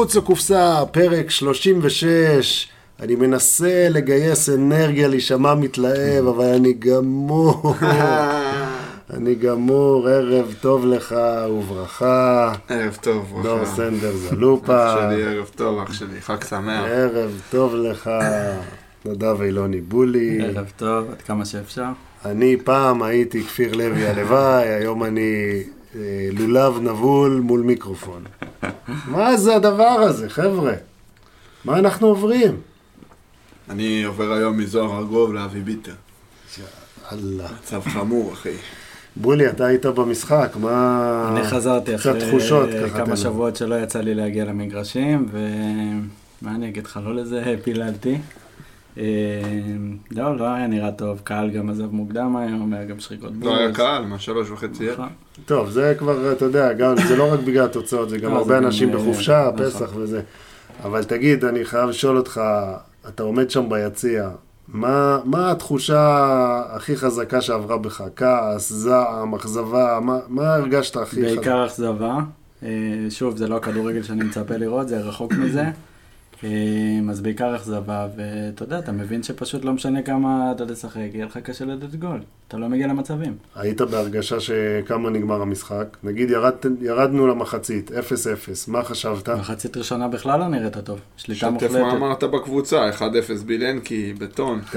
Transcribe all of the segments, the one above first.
מחוץ לקופסה, פרק 36. אני מנסה לגייס אנרגיה להישמע מתלהב, אבל אני גמור. אני גמור, ערב טוב לך וברכה. ערב טוב, ברכה. דור סנדר זלופה. אח שלי, ערב טוב, אח שלי, חג שמח. ערב טוב לך, נדב אילוני בולי. ערב טוב, עד כמה שאפשר. אני פעם הייתי כפיר לוי הלוואי, היום אני לולב נבול מול מיקרופון. מה זה הדבר הזה, חבר'ה? מה אנחנו עוברים? אני עובר היום מזוהר ארגוב לאבי ביטר. אללה. מצב חמור, אחי. בולי, אתה היית במשחק, מה... אני חזרתי קצת אחרי תחושות, כמה. שבועות שלא יצא לי להגיע למגרשים, ומה אני אגיד לך, לא לזה פיללתי. אה, לא, לא היה נראה טוב, קהל גם עזב מוקדם היום, היה גם שריקות לא היה בוז. קהל, מהשלוש וחצי ערב. נכון. טוב, זה כבר, אתה יודע, גם, זה לא רק בגלל התוצאות, זה גם לא, הרבה אנשים אה, בחופשה, נכון. פסח וזה. אבל תגיד, אני חייב לשאול אותך, אתה עומד שם ביציע, מה, מה התחושה הכי חזקה שעברה בך? כעס, זעם, אכזבה, מה, מה הרגשת הכי חזק? בעיקר אכזבה. אה, שוב, זה לא הכדורגל שאני מצפה לראות, זה רחוק מזה. אז בעיקר אכזבה, ואתה יודע, אתה מבין שפשוט לא משנה כמה אתה תשחק, יהיה לך קשה לתת גול. אתה לא מגיע למצבים. היית בהרגשה שכמה נגמר המשחק? נגיד ירד, ירדנו למחצית, 0-0, מה חשבת? מחצית ראשונה בכלל לא נראית טוב. שליטה שתף מוחלטת. מה אמרת בקבוצה, 1-0 בילנקי, בטון.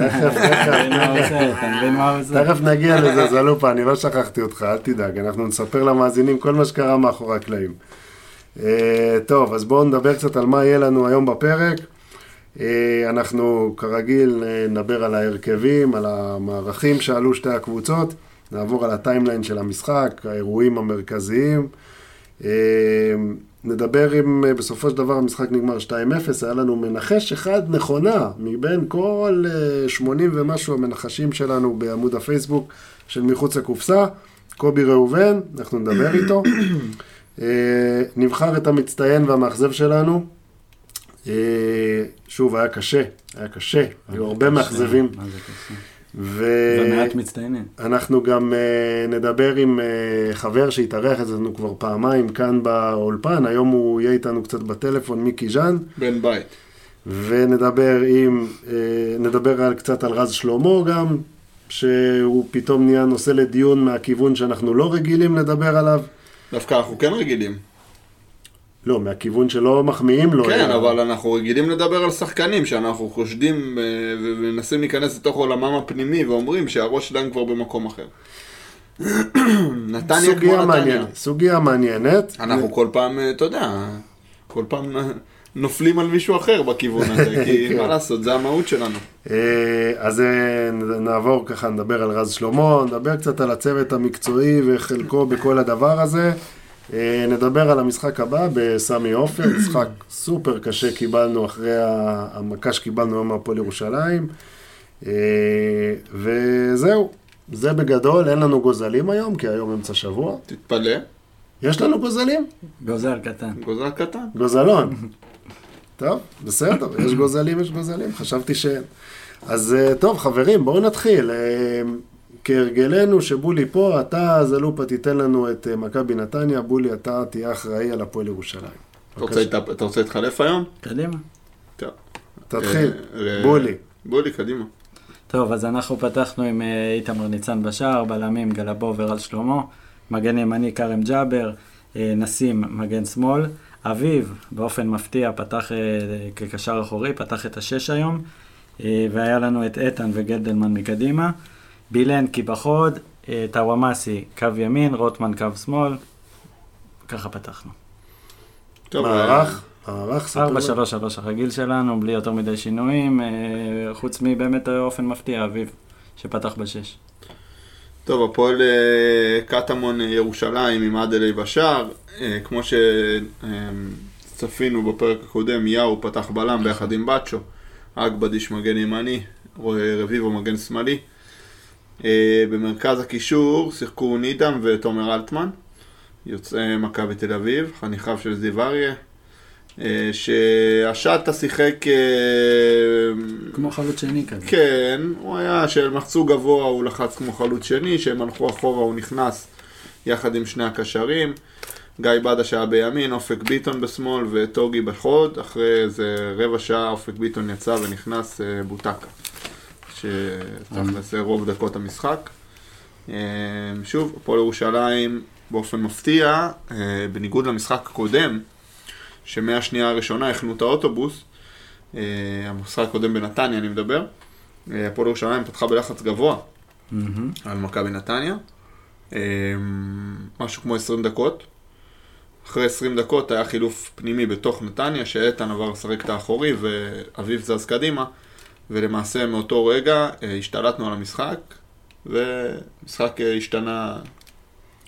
תכף נגיע לזה, זלופה, אני לא שכחתי אותך, אל תדאג, אנחנו נספר למאזינים כל מה שקרה מאחורי הקלעים. אה, טוב, אז בואו נדבר קצת על מה יהיה לנו היום בפרק. אה, אנחנו כרגיל אה, נדבר על ההרכבים, על המערכים שעלו שתי הקבוצות, נעבור על הטיימליין של המשחק, האירועים המרכזיים. נדבר אם בסופו של דבר המשחק נגמר 2-0, היה לנו מנחש אחד נכונה מבין כל אה, 80 ומשהו המנחשים שלנו בעמוד הפייסבוק של מחוץ לקופסה, קובי ראובן, אנחנו נדבר איתו. אה, נבחר את המצטיין והמאכזב שלנו. אה, שוב, היה קשה, היה קשה, היו הרבה מאכזבים. מה זה קשה? ו... ומעט מצטיינים. אנחנו גם uh, נדבר עם uh, חבר שהתארח אצלנו כבר פעמיים כאן באולפן, היום הוא יהיה איתנו קצת בטלפון, מיקי ז'אן, בן בית. ונדבר עם, uh, נדבר על, קצת על רז שלמה גם, שהוא פתאום נהיה נושא לדיון מהכיוון שאנחנו לא רגילים לדבר עליו. דווקא אנחנו כן רגילים. לא, מהכיוון שלא מחמיאים לו. כן, אבל אנחנו רגילים לדבר על שחקנים שאנחנו חושדים אה, ומנסים להיכנס לתוך עולמם הפנימי ואומרים שהראש שלהם כבר במקום אחר. נתניה כמו נתניה. סוגיה מעניינת. אנחנו כל פעם, אה, אתה יודע, כל פעם נופלים על מישהו אחר בכיוון הזה, כי כן. מה לעשות, זה המהות שלנו. אה, אז אה, נעבור ככה, נדבר על רז שלמה, נדבר קצת על הצוות המקצועי וחלקו בכל הדבר הזה. אה, נדבר על המשחק הבא בסמי עופר, משחק סופר קשה קיבלנו אחרי המכה שקיבלנו היום מהפועל ירושלים. וזהו, זה בגדול, אין לנו גוזלים היום, כי היום אמצע שבוע. תתפלא, יש לנו גוזלים? גוזל קטן. גוזל קטן. גוזלון. טוב, בסדר, יש גוזלים, יש גוזלים, חשבתי שאין. אז אה, טוב, חברים, בואו נתחיל. אה, כהרגלנו שבולי פה, אתה, זלופה, תיתן לנו את אה, מכבי נתניה, בולי, אתה תהיה אחראי על הפועל ירושלים. אתה רוצה להתחלף היום? קדימה. טוב. תתחיל, בולי. בולי, קדימה. טוב, אז אנחנו פתחנו עם איתמר ניצן בשער, בלמים גלבו ורז שלמה, מגן ימני כרם ג'אבר, נסים מגן שמאל, אביב באופן מפתיע פתח אה, כקשר אחורי, פתח את השש היום, אה, והיה לנו את איתן וגלדלמן מקדימה, בילנקי בחוד, אה, טוואמאסי קו ימין, רוטמן קו שמאל, ככה פתחנו. טוב, מערך, מערך, ספר לנו. 4-3-3 הרגיל שלנו, בלי יותר מדי שינויים, חוץ מבאמת באופן מפתיע, אביב, שפתח בשש. טוב, הפועל אה, קטמון אה, ירושלים עם אדלי בשער, אה, כמו שצפינו בפרק הקודם, יאו פתח בלם ביחד עם בצ'ו, אגבדיש מגן ימני, רביבו מגן שמאלי. במרכז הקישור שיחקו נידם ותומר אלטמן, יוצאי מכבי תל אביב, חניכיו של זיו אריה, אה, שהשטה שיחק... אה, כמו חלוץ שני כזה. כן, הוא היה, שהם לחצו גבוה הוא לחץ כמו חלוץ שני, שהם הלכו אחורה הוא נכנס יחד עם שני הקשרים. גיא בדש היה בימין, אופק ביטון בשמאל וטוגי בחוד. אחרי איזה רבע שעה אופק ביטון יצא ונכנס אה, בוטקה. שתכלס רוב דקות המשחק. שוב, הפועל ירושלים באופן מפתיע, בניגוד למשחק הקודם, שמהשנייה הראשונה החנו את האוטובוס, אה, המשחק הקודם בנתניה אני מדבר, אה, הפועל ירושלים פתחה בלחץ גבוה מהמם. על מכבי נתניה, אה, משהו כמו 20 דקות. אחרי 20 דקות היה חילוף פנימי בתוך נתניה, שאיתן עבר לשחק את האחורי ואביב זז קדימה, ולמעשה מאותו רגע השתלטנו על המשחק, ומשחק השתנה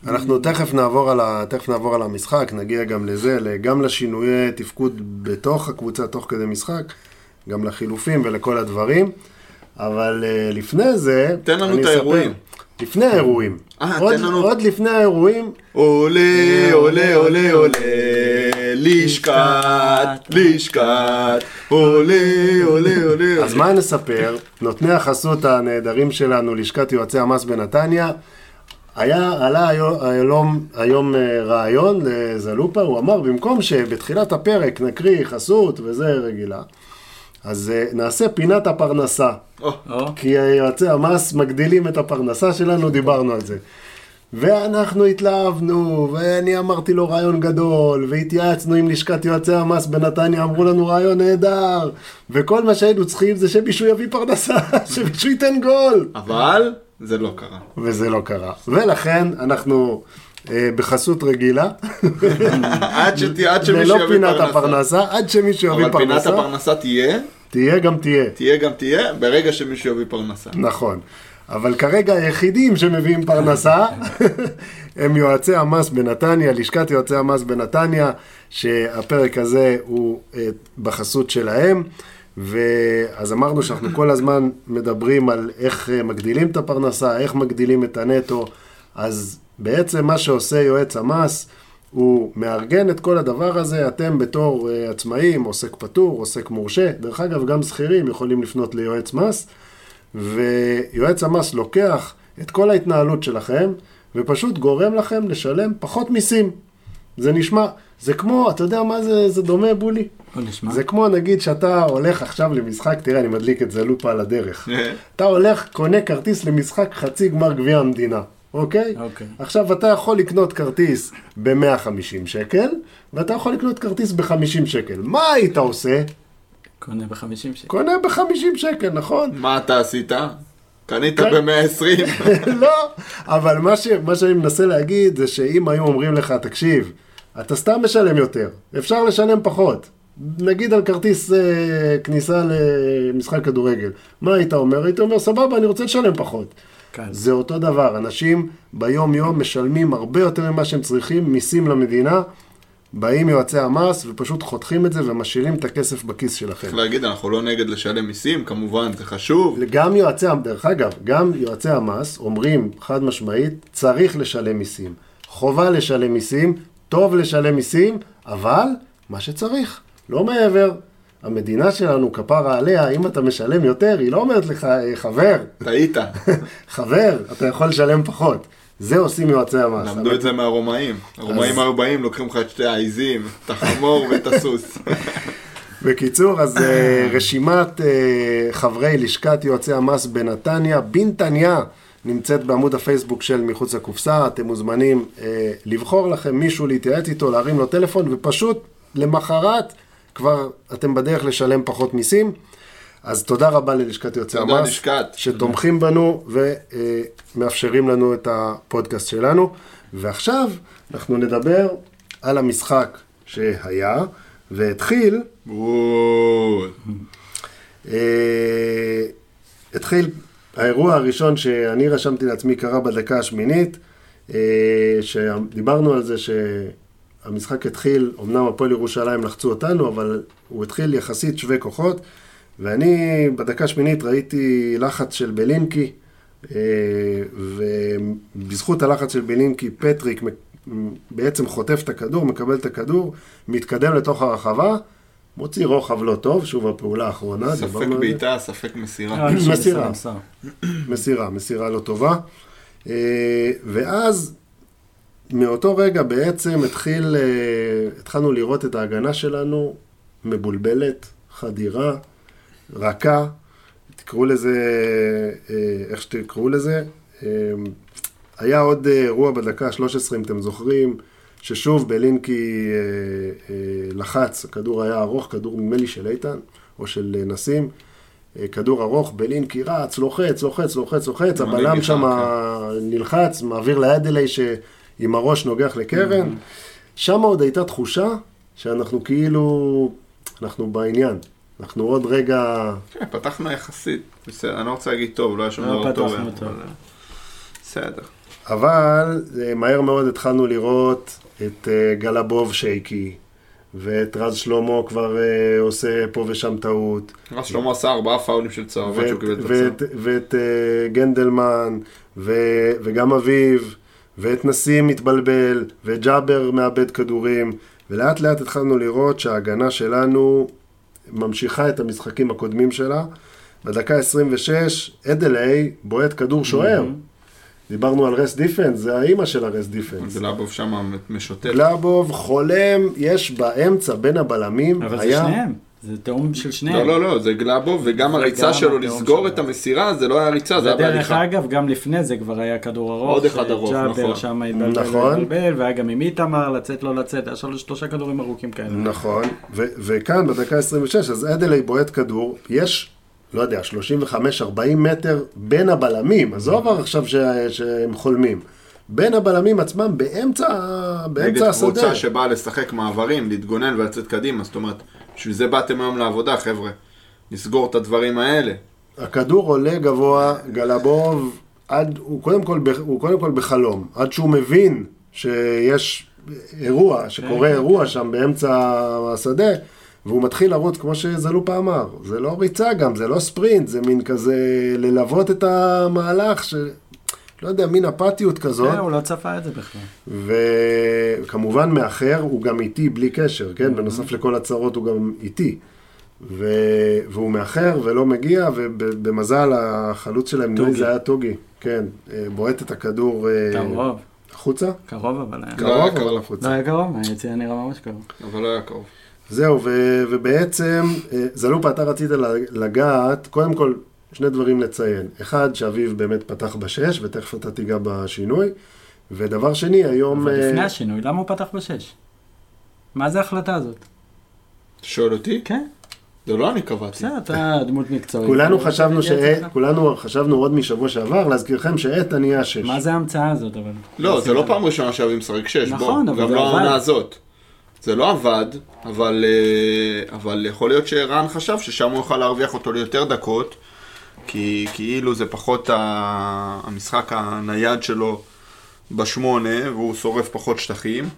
אנחנו תכף נעבור, על ה... תכף נעבור על המשחק, נגיע גם לזה, גם לשינויי תפקוד בתוך הקבוצה תוך כדי משחק, גם לחילופים ולכל הדברים, אבל uh, לפני זה... תן לנו את האירועים. לפני האירועים. אה, עוד, תן לנו- עוד לפני האירועים, עולה, עולה, עולה, עולה, לשכת, לשכת, עולה, עולה, עולה. אז מה נספר? נותני החסות הנהדרים שלנו, לשכת יועצי המס בנתניה, היה, עלה היום, היום, היום אה, רעיון לזלופה, הוא אמר, במקום שבתחילת הפרק נקריא חסות וזה רגילה, אז אה, נעשה פינת הפרנסה. או, או, כי יועצי המס מגדילים את הפרנסה שלנו, דיברנו על זה. ואנחנו התלהבנו, ואני אמרתי לו רעיון גדול, והתייעצנו עם לשכת יועצי המס בנתניה, אמרו לנו רעיון נהדר, וכל מה שהיינו צריכים זה שמישהו יביא פרנסה, שמישהו ייתן גול. אבל זה לא קרה. וזה לא קרה. ולכן אנחנו אה, בחסות רגילה, עד שת- עד שמישהו יביא פינת פרנסה. הפרנסה, עד שמישהו יביא אבל פינת פרנסה, הפרנסה תהיה, תהיה גם תהיה. תהיה גם תהיה, ברגע שמישהו יביא פרנסה. נכון. אבל כרגע היחידים שמביאים פרנסה הם יועצי המס בנתניה, לשכת יועצי המס בנתניה, שהפרק הזה הוא אה, בחסות שלהם. ואז אמרנו שאנחנו כל הזמן מדברים על איך אה, מגדילים את הפרנסה, איך מגדילים את הנטו. אז בעצם מה שעושה יועץ המס, הוא מארגן את כל הדבר הזה, אתם בתור uh, עצמאים, עוסק פטור, עוסק מורשה, דרך אגב, גם שכירים יכולים לפנות ליועץ מס, ויועץ המס לוקח את כל ההתנהלות שלכם, ופשוט גורם לכם לשלם פחות מיסים. זה נשמע, זה כמו, אתה יודע מה זה, זה דומה, בולי? בוא נשמע. זה כמו נגיד שאתה הולך עכשיו למשחק, תראה, אני מדליק את זה לופה על הדרך. אתה הולך, קונה כרטיס למשחק חצי גמר גביע המדינה, אוקיי? אוקיי. עכשיו, אתה יכול לקנות כרטיס ב-150 שקל, ואתה יכול לקנות כרטיס ב-50 שקל. מה היית עושה? קונה ב-50 שקל. קונה ב-50 שקל, נכון? מה אתה עשית? קנית כן. ב-120. לא, אבל מה, ש, מה שאני מנסה להגיד זה שאם היו אומרים לך, תקשיב, אתה סתם משלם יותר, אפשר לשלם פחות. נגיד על כרטיס אה, כניסה למשחק כדורגל. מה היית אומר? היית אומר, סבבה, אני רוצה לשלם פחות. קל. זה אותו דבר, אנשים ביום-יום משלמים הרבה יותר ממה שהם צריכים, מיסים למדינה, באים יועצי המס ופשוט חותכים את זה ומשאירים את הכסף בכיס שלכם. צריך להגיד, אנחנו לא נגד לשלם מיסים, כמובן, זה חשוב. גם יועצי, דרך אגב, גם יועצי המס אומרים חד משמעית, צריך לשלם מיסים. חובה לשלם מיסים, טוב לשלם מיסים, אבל מה שצריך, לא מעבר. המדינה שלנו, כפרה עליה, אם אתה משלם יותר, היא לא אומרת לך, "אה, חבר, טעית. חבר, אתה יכול לשלם פחות. זה עושים יועצי המס. למדו את זה מהרומאים. הרומאים היו באים, לוקחים לך את שתי העיזים, את החמור ואת הסוס. בקיצור, אז אה, רשימת אה, חברי לשכת יועצי המס בנתניה, בנתניה, נמצאת בעמוד הפייסבוק של מחוץ לקופסה. אתם מוזמנים אה, לבחור לכם מישהו, להתייעץ איתו, להרים לו טלפון, ופשוט למחרת כבר אתם בדרך לשלם פחות מיסים. אז תודה רבה ללשכת תודה, המס, לשכת. שתומכים בנו ומאפשרים לנו את הפודקאסט שלנו. ועכשיו אנחנו נדבר על המשחק שהיה והתחיל. אה, התחיל, האירוע הראשון שאני רשמתי לעצמי קרה בדקה השמינית, אה, שדיברנו על זה שהמשחק התחיל, אמנם הפועל ירושלים לחצו אותנו, אבל הוא התחיל יחסית שווה כוחות, ואני בדקה השמינית ראיתי לחץ של בלינקי, אה, ובזכות הלחץ של בלינקי פטריק בעצם חוטף את הכדור, מקבל את הכדור, מתקדם לתוך הרחבה, מוציא רוחב לא טוב, שוב הפעולה האחרונה, ספק. בעיטה, ספק מסירה. אה, מסירה. מסירה, מסירה לא טובה. אה, ואז מאותו רגע בעצם התחיל, אה, התחלנו לראות את ההגנה שלנו מבולבלת, חדירה, רכה, תקראו לזה, איך שתקראו לזה. היה עוד אירוע בדקה ה-13, אם אתם זוכרים, ששוב בלינקי לחץ, הכדור היה ארוך, כדור נדמה לי של איתן, או של נסים. כדור ארוך, בלינקי רץ, לוחץ, לוחץ, לוחץ, לוחץ, הבלם שם כן. נלחץ, מעביר לאדלי שעם הראש נוגח לקרן. שם עוד הייתה תחושה שאנחנו כאילו, אנחנו בעניין. אנחנו עוד רגע... כן, פתחנו יחסית, בסדר, אני לא רוצה להגיד טוב, לא היה שום לא דבר טוב. אה, בסדר. אבל אה, מהר מאוד התחלנו לראות את אה, גלבוב שייקי, ואת רז שלמה כבר uh, עושה פה ושם טעות. רז שלמה עשה ארבעה פאולים של צהוב שהוא קיבל את הצהוב. ואת uh, גנדלמן, ו, וגם אביב, ואת נסים מתבלבל, וג'אבר מאבד כדורים, ולאט לאט התחלנו לראות שההגנה שלנו ממשיכה את המשחקים הקודמים שלה. בדקה 26, אדלי בועט כדור שוער. Mm-hmm. דיברנו על rest defense, זה האימא של ה rest defense. גלאבוב שם משוטט. גלאבוב חולם, יש באמצע בין הבלמים, אבל היה... זה שניהם. זה תאום של שניהם. לא, לא, לא, זה גלאבוב, וגם הריצה שלו לסגור את המסירה, זה לא היה ריצה, זה היה בהליכה. ודרך אגב, גם לפני זה כבר היה כדור ארוך. עוד אחד ארוך, נכון. ג'אבר שם התבלבל, נכון. והיה גם עם איתמר, לצאת, לא לצאת, היה שלושה כדורים ארוכים כאלה. נכון, וכאן בדקה 26, אז אדלי בועט כדור, יש לא יודע, 35-40 מטר בין הבלמים, עזוב עכשיו ש... שהם חולמים. בין הבלמים עצמם באמצע, באמצע השדה. נגד קבוצה שבאה לשחק מעברים, להתגונן ולצאת קדימה, זאת אומרת, בשביל זה באתם היום לעבודה, חבר'ה. לסגור את הדברים האלה. הכדור עולה גבוה, גלבוב, עד, הוא, קודם כל, הוא קודם כל בחלום, עד שהוא מבין שיש אירוע, שקורה כן, אירוע כן. שם באמצע השדה, והוא מתחיל לרוץ, כמו שזלופה אמר, זה לא ריצה גם, זה לא ספרינט, זה מין כזה ללוות את המהלך, ש... לא יודע, מין אפתיות כזאת. כן, הוא לא צפה את זה בכלל. וכמובן מאחר, הוא גם איטי בלי קשר, כן? Mm-hmm. בנוסף לכל הצהרות הוא גם איטי. ו... והוא מאחר ולא מגיע, ובמזל החלוץ שלהם, נראה זה היה טוגי, כן, אה, בועט את הכדור... אה, קרוב. החוצה? קרוב אבל היה. קרוב אבל החוצה. לא היה קרוב, היציאה נראה ממש קרוב. אבל לא היה קרוב. זהו, ו- ובעצם, אה, זלופה, אתה רצית לגעת, קודם כל, שני דברים לציין. אחד, שאביב באמת פתח בשש, ותכף אתה תיגע בשינוי. ודבר שני, היום... אבל לפני אה, השינוי, למה הוא פתח בשש? מה זה ההחלטה הזאת? אתה שואל אותי? כן. זה לא אני קבעתי. בסדר, אתה דמות מקצועית. כולנו חשבנו ש... כולנו חשבנו עוד משבוע שעבר, להזכירכם שאיתן יהיה השש. מה זה ההמצאה הזאת אבל? לא, זה לא פעם ראשונה שאביב משחק שש, בוא. נכון, אבל זה עבד. גם לא העונה הזאת. זה לא עבד, אבל, אה, אבל יכול להיות שרן חשב ששם הוא יוכל להרוויח אותו ליותר דקות, כי כאילו זה פחות המשחק הנייד שלו בשמונה, והוא שורף פחות שטחים.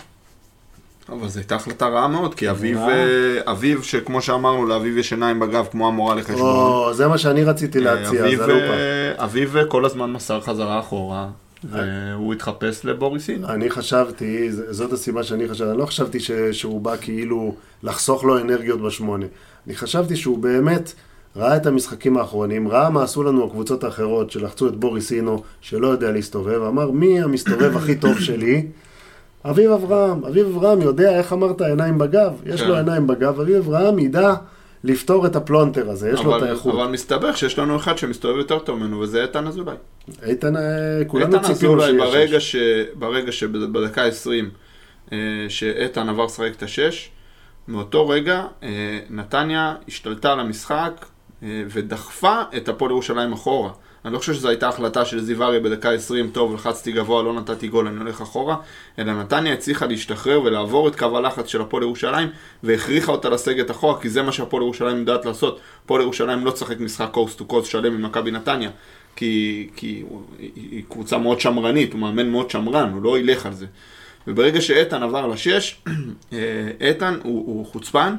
אבל זו הייתה החלטה רעה מאוד, כי אביב, אה, אביב, שכמו שאמרנו, לאביב יש עיניים בגב כמו המורה לחשבון. או, זה מה שאני רציתי להציע, אביב, זה לא פעם. אביב כל הזמן מסר חזרה אחורה. והוא התחפש לבוריסין. אני חשבתי, זאת הסיבה שאני חשבתי, אני לא חשבתי ש, שהוא בא כאילו לחסוך לו אנרגיות בשמונה. אני חשבתי שהוא באמת ראה את המשחקים האחרונים, ראה מה עשו לנו הקבוצות האחרות שלחצו את בוריסינו, שלא יודע להסתובב, אמר מי המסתובב הכי טוב שלי? אביב אברהם. אביב אברהם יודע, איך אמרת, עיניים בגב? יש לו כן. עיניים בגב, אביב אברהם ידע לפתור את הפלונטר הזה, יש אבל, לו את האיכות. אבל מסתבר שיש לנו אחד שמסתובב יותר טוב ממנו, וזה איתן אזולאי. איתן, אה, כולנו ציפינו שיש. ברגע, ש... ברגע שבדקה 20, אה, שאיתן עבר לשחק את השש, מאותו רגע אה, נתניה השתלטה על המשחק ודחפה את הפועל ירושלים אחורה. אני לא חושב שזו הייתה החלטה של זיו אריה בדקה 20, טוב, לחצתי גבוה, לא נתתי גול, אני הולך אחורה, אלא נתניה הצליחה להשתחרר ולעבור את קו הלחץ של הפועל ירושלים, והכריחה אותה לסגת אחורה, כי זה מה שהפועל ירושלים יודעת לעשות. הפועל ירושלים לא צחק משחק קורס טו קורס שלם עם מכבי נתניה, כי, כי היא קבוצה מאוד שמרנית, הוא מאמן מאוד שמרן, הוא לא ילך על זה. וברגע שאיתן עבר לשש, אה, איתן הוא, הוא חוצפן,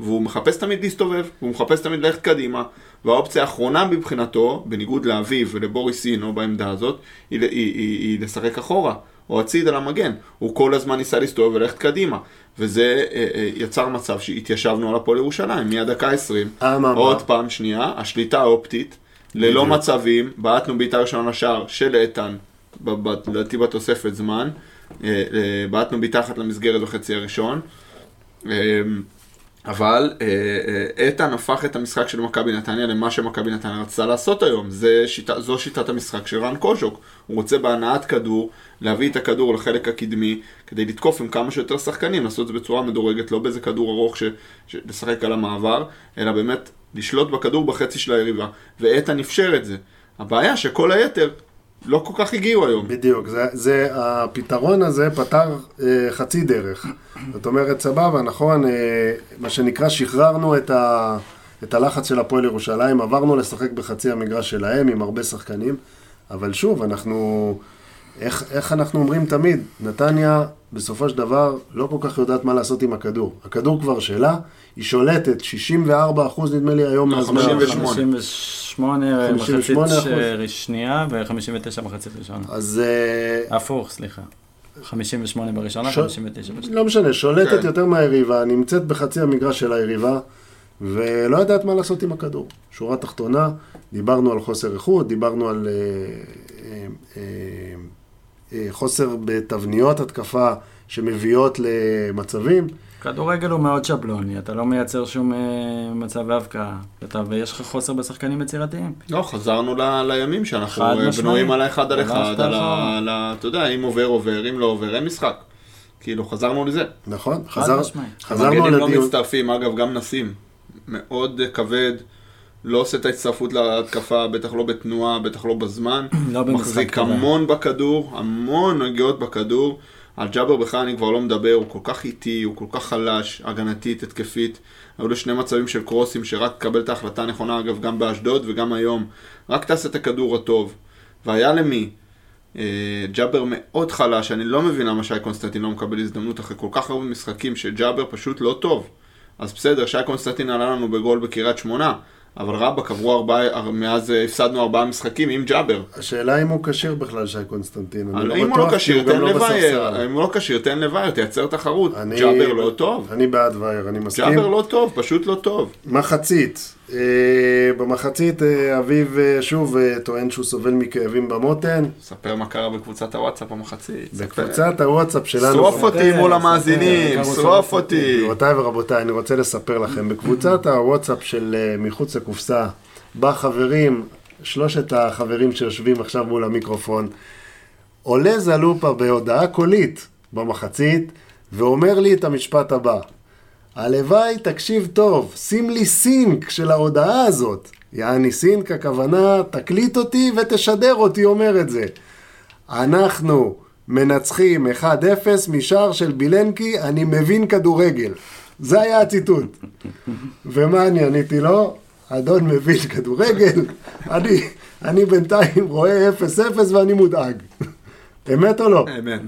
והוא מחפש תמיד להסתובב, והוא מחפש תמיד ללכת קדימה, והאופציה האחרונה מבחינתו, בניגוד לאביו ולבוריסינו בעמדה הזאת, היא, היא, היא, היא לשחק אחורה, או הציד על המגן. הוא כל הזמן ניסה להסתובב וללכת קדימה. וזה אה, אה, יצר מצב שהתיישבנו על הפועל ירושלים, מהדקה 20, עוד פעם שנייה, השליטה האופטית, ללא מצבים, בעטנו בעיטה ראשונה לשער של איתן, לדעתי בתוספת זמן, אה, אה, בעטנו מתחת למסגרת בחצי הראשון. אה, אבל אה, אה, איתן הפך את המשחק של מכבי נתניה למה שמכבי נתניה רצתה לעשות היום. זה שיטה, זו שיטת המשחק של רן קוז'וק. הוא רוצה בהנעת כדור, להביא את הכדור לחלק הקדמי, כדי לתקוף עם כמה שיותר שחקנים, לעשות את זה בצורה מדורגת, לא באיזה כדור ארוך לשחק על המעבר, אלא באמת לשלוט בכדור בחצי של היריבה. ואיתן אפשר את זה. הבעיה שכל היתר לא כל כך הגיעו היום. בדיוק, זה, זה, הפתרון הזה פתר אה, חצי דרך. זאת אומרת, סבבה, נכון, אה, מה שנקרא, שחררנו את, ה, את הלחץ של הפועל ירושלים, עברנו לשחק בחצי המגרש שלהם עם הרבה שחקנים, אבל שוב, אנחנו, איך, איך אנחנו אומרים תמיד, נתניה בסופו של דבר לא כל כך יודעת מה לעשות עם הכדור. הכדור כבר שלה, היא שולטת 64 אחוז נדמה לי היום לא, מהזמן. 58. 58 58 מחצית. ש- שנייה ו-59 מחצית ראשונה. אז אה, הפוך, סליחה. 58 בראשונה, ש- 59 בשנייה. לא משנה, שולטת כן. יותר מהיריבה, נמצאת בחצי המגרש של היריבה, ולא יודעת מה לעשות עם הכדור. שורה תחתונה, דיברנו על חוסר איכות, דיברנו על אה, אה, אה, אה, חוסר בתבניות התקפה שמביאות למצבים. כדורגל הוא מאוד שבלוני, אתה לא מייצר שום אה, מצב הבקעה, אתה- ויש לך חוסר בשחקנים יצירתיים. לא, חזרנו ל, לימים שאנחנו אה. בנויים על האחד על הלכת אחד, על ה... על ה- אתה יודע, אם עובר עובר, אם לא עובר, אין משחק. כאילו, חזרנו לזה. נכון? חזר, משמעית. חזרנו המגנים לא לדיון. מצטרפים, אגב, גם נסים. מאוד כבד, לא עושה את ההצטרפות להתקפה, בטח לא בתנועה, בטח לא בזמן. לא במשחק מחזיק כזה. המון בכדור, המון נגיעות בכדור. על ג'אבר בכלל אני כבר לא מדבר, הוא כל כך איטי, הוא כל כך חלש, הגנתית, התקפית. היו לו שני מצבים של קרוסים שרק תקבל את ההחלטה הנכונה, אגב, גם באשדוד וגם היום. רק תעשה את הכדור הטוב. והיה למי. אה, ג'אבר מאוד חלש, אני לא מבין למה שי קונסטנטין לא מקבל הזדמנות אחרי כל כך הרבה משחקים שג'אבר פשוט לא טוב. אז בסדר, שי קונסטנטין עלה לנו בגול בקריית שמונה, אבל רבאק עברו ארבעה, מאז אה, הפסדנו ארבעה משחקים עם ג'אבר. השאלה אם הוא כשיר בכלל, שי קונסטנטין. אני אבל לא אם הוא לא בטוח, כשיר, תן לא לווייר. אם הוא לא כשיר, תן לווייר, תייצר תחרות. אני- ג'אבר לא טוב. אני בעד וייר, אני מסכים. ג'אבר לא טוב, פשוט לא טוב. מחצית. אה, במחצית אה, אביב אה, שוב טוען שהוא סובל מכאבים במותן. ספר מה קרה בקבוצת הוואטסאפ המחצית. ספר. בקבוצת הוואטסאפ שלנו. שרוף אותי מול המאזינים, שרוף. אותי. גבירותיי ורבותיי, אני רוצה לספר לכם, בקבוצת הוואטסאפ של מחוץ לקופסה, בה חברים, שלושת החברים שיושבים עכשיו מול המיקרופון, עולה זלופה בהודעה קולית במחצית, ואומר לי את המשפט הבא: הלוואי, תקשיב טוב, שים לי סינק של ההודעה הזאת. יעני סינק, הכוונה, תקליט אותי ותשדר אותי אומר את זה. אנחנו מנצחים 1-0 משער של בילנקי, אני מבין כדורגל. זה היה הציטוט. ומה אני עניתי לו? אדון מבין כדורגל, אני, אני בינתיים רואה 0-0 ואני מודאג. אמת או לא? אמת.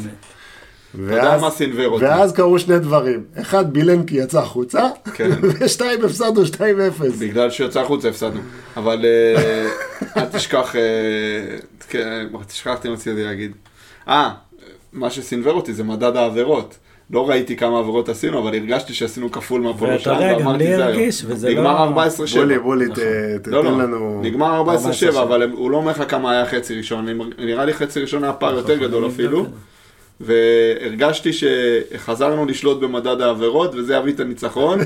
ואז, מה סינוור אותי. ואז קרו שני דברים. אחד, בילנקי יצא החוצה, כן. ושתיים, הפסדנו 2-0. בגלל שיצא החוצה הפסדנו. אבל אה, אל תשכח, אה, כן, תשכחתי מה רציתי להגיד. אה, מה שסינוור אותי זה מדד העבירות. לא ראיתי כמה עבירות עשינו, אבל הרגשתי שעשינו כפול יודע, גם ואמרתי זה הרגיש, היום. וזה נגמר לא- 14-7. בולי, בולי, ת- תתן לא, לא, לנו... נגמר 14-7, 14-7. אבל הוא לא אומר לך כמה היה חצי ראשון, נראה לי חצי ראשון היה פער יותר גדול אפילו, והרגשתי שחזרנו לשלוט במדד העבירות, וזה יביא את הניצחון,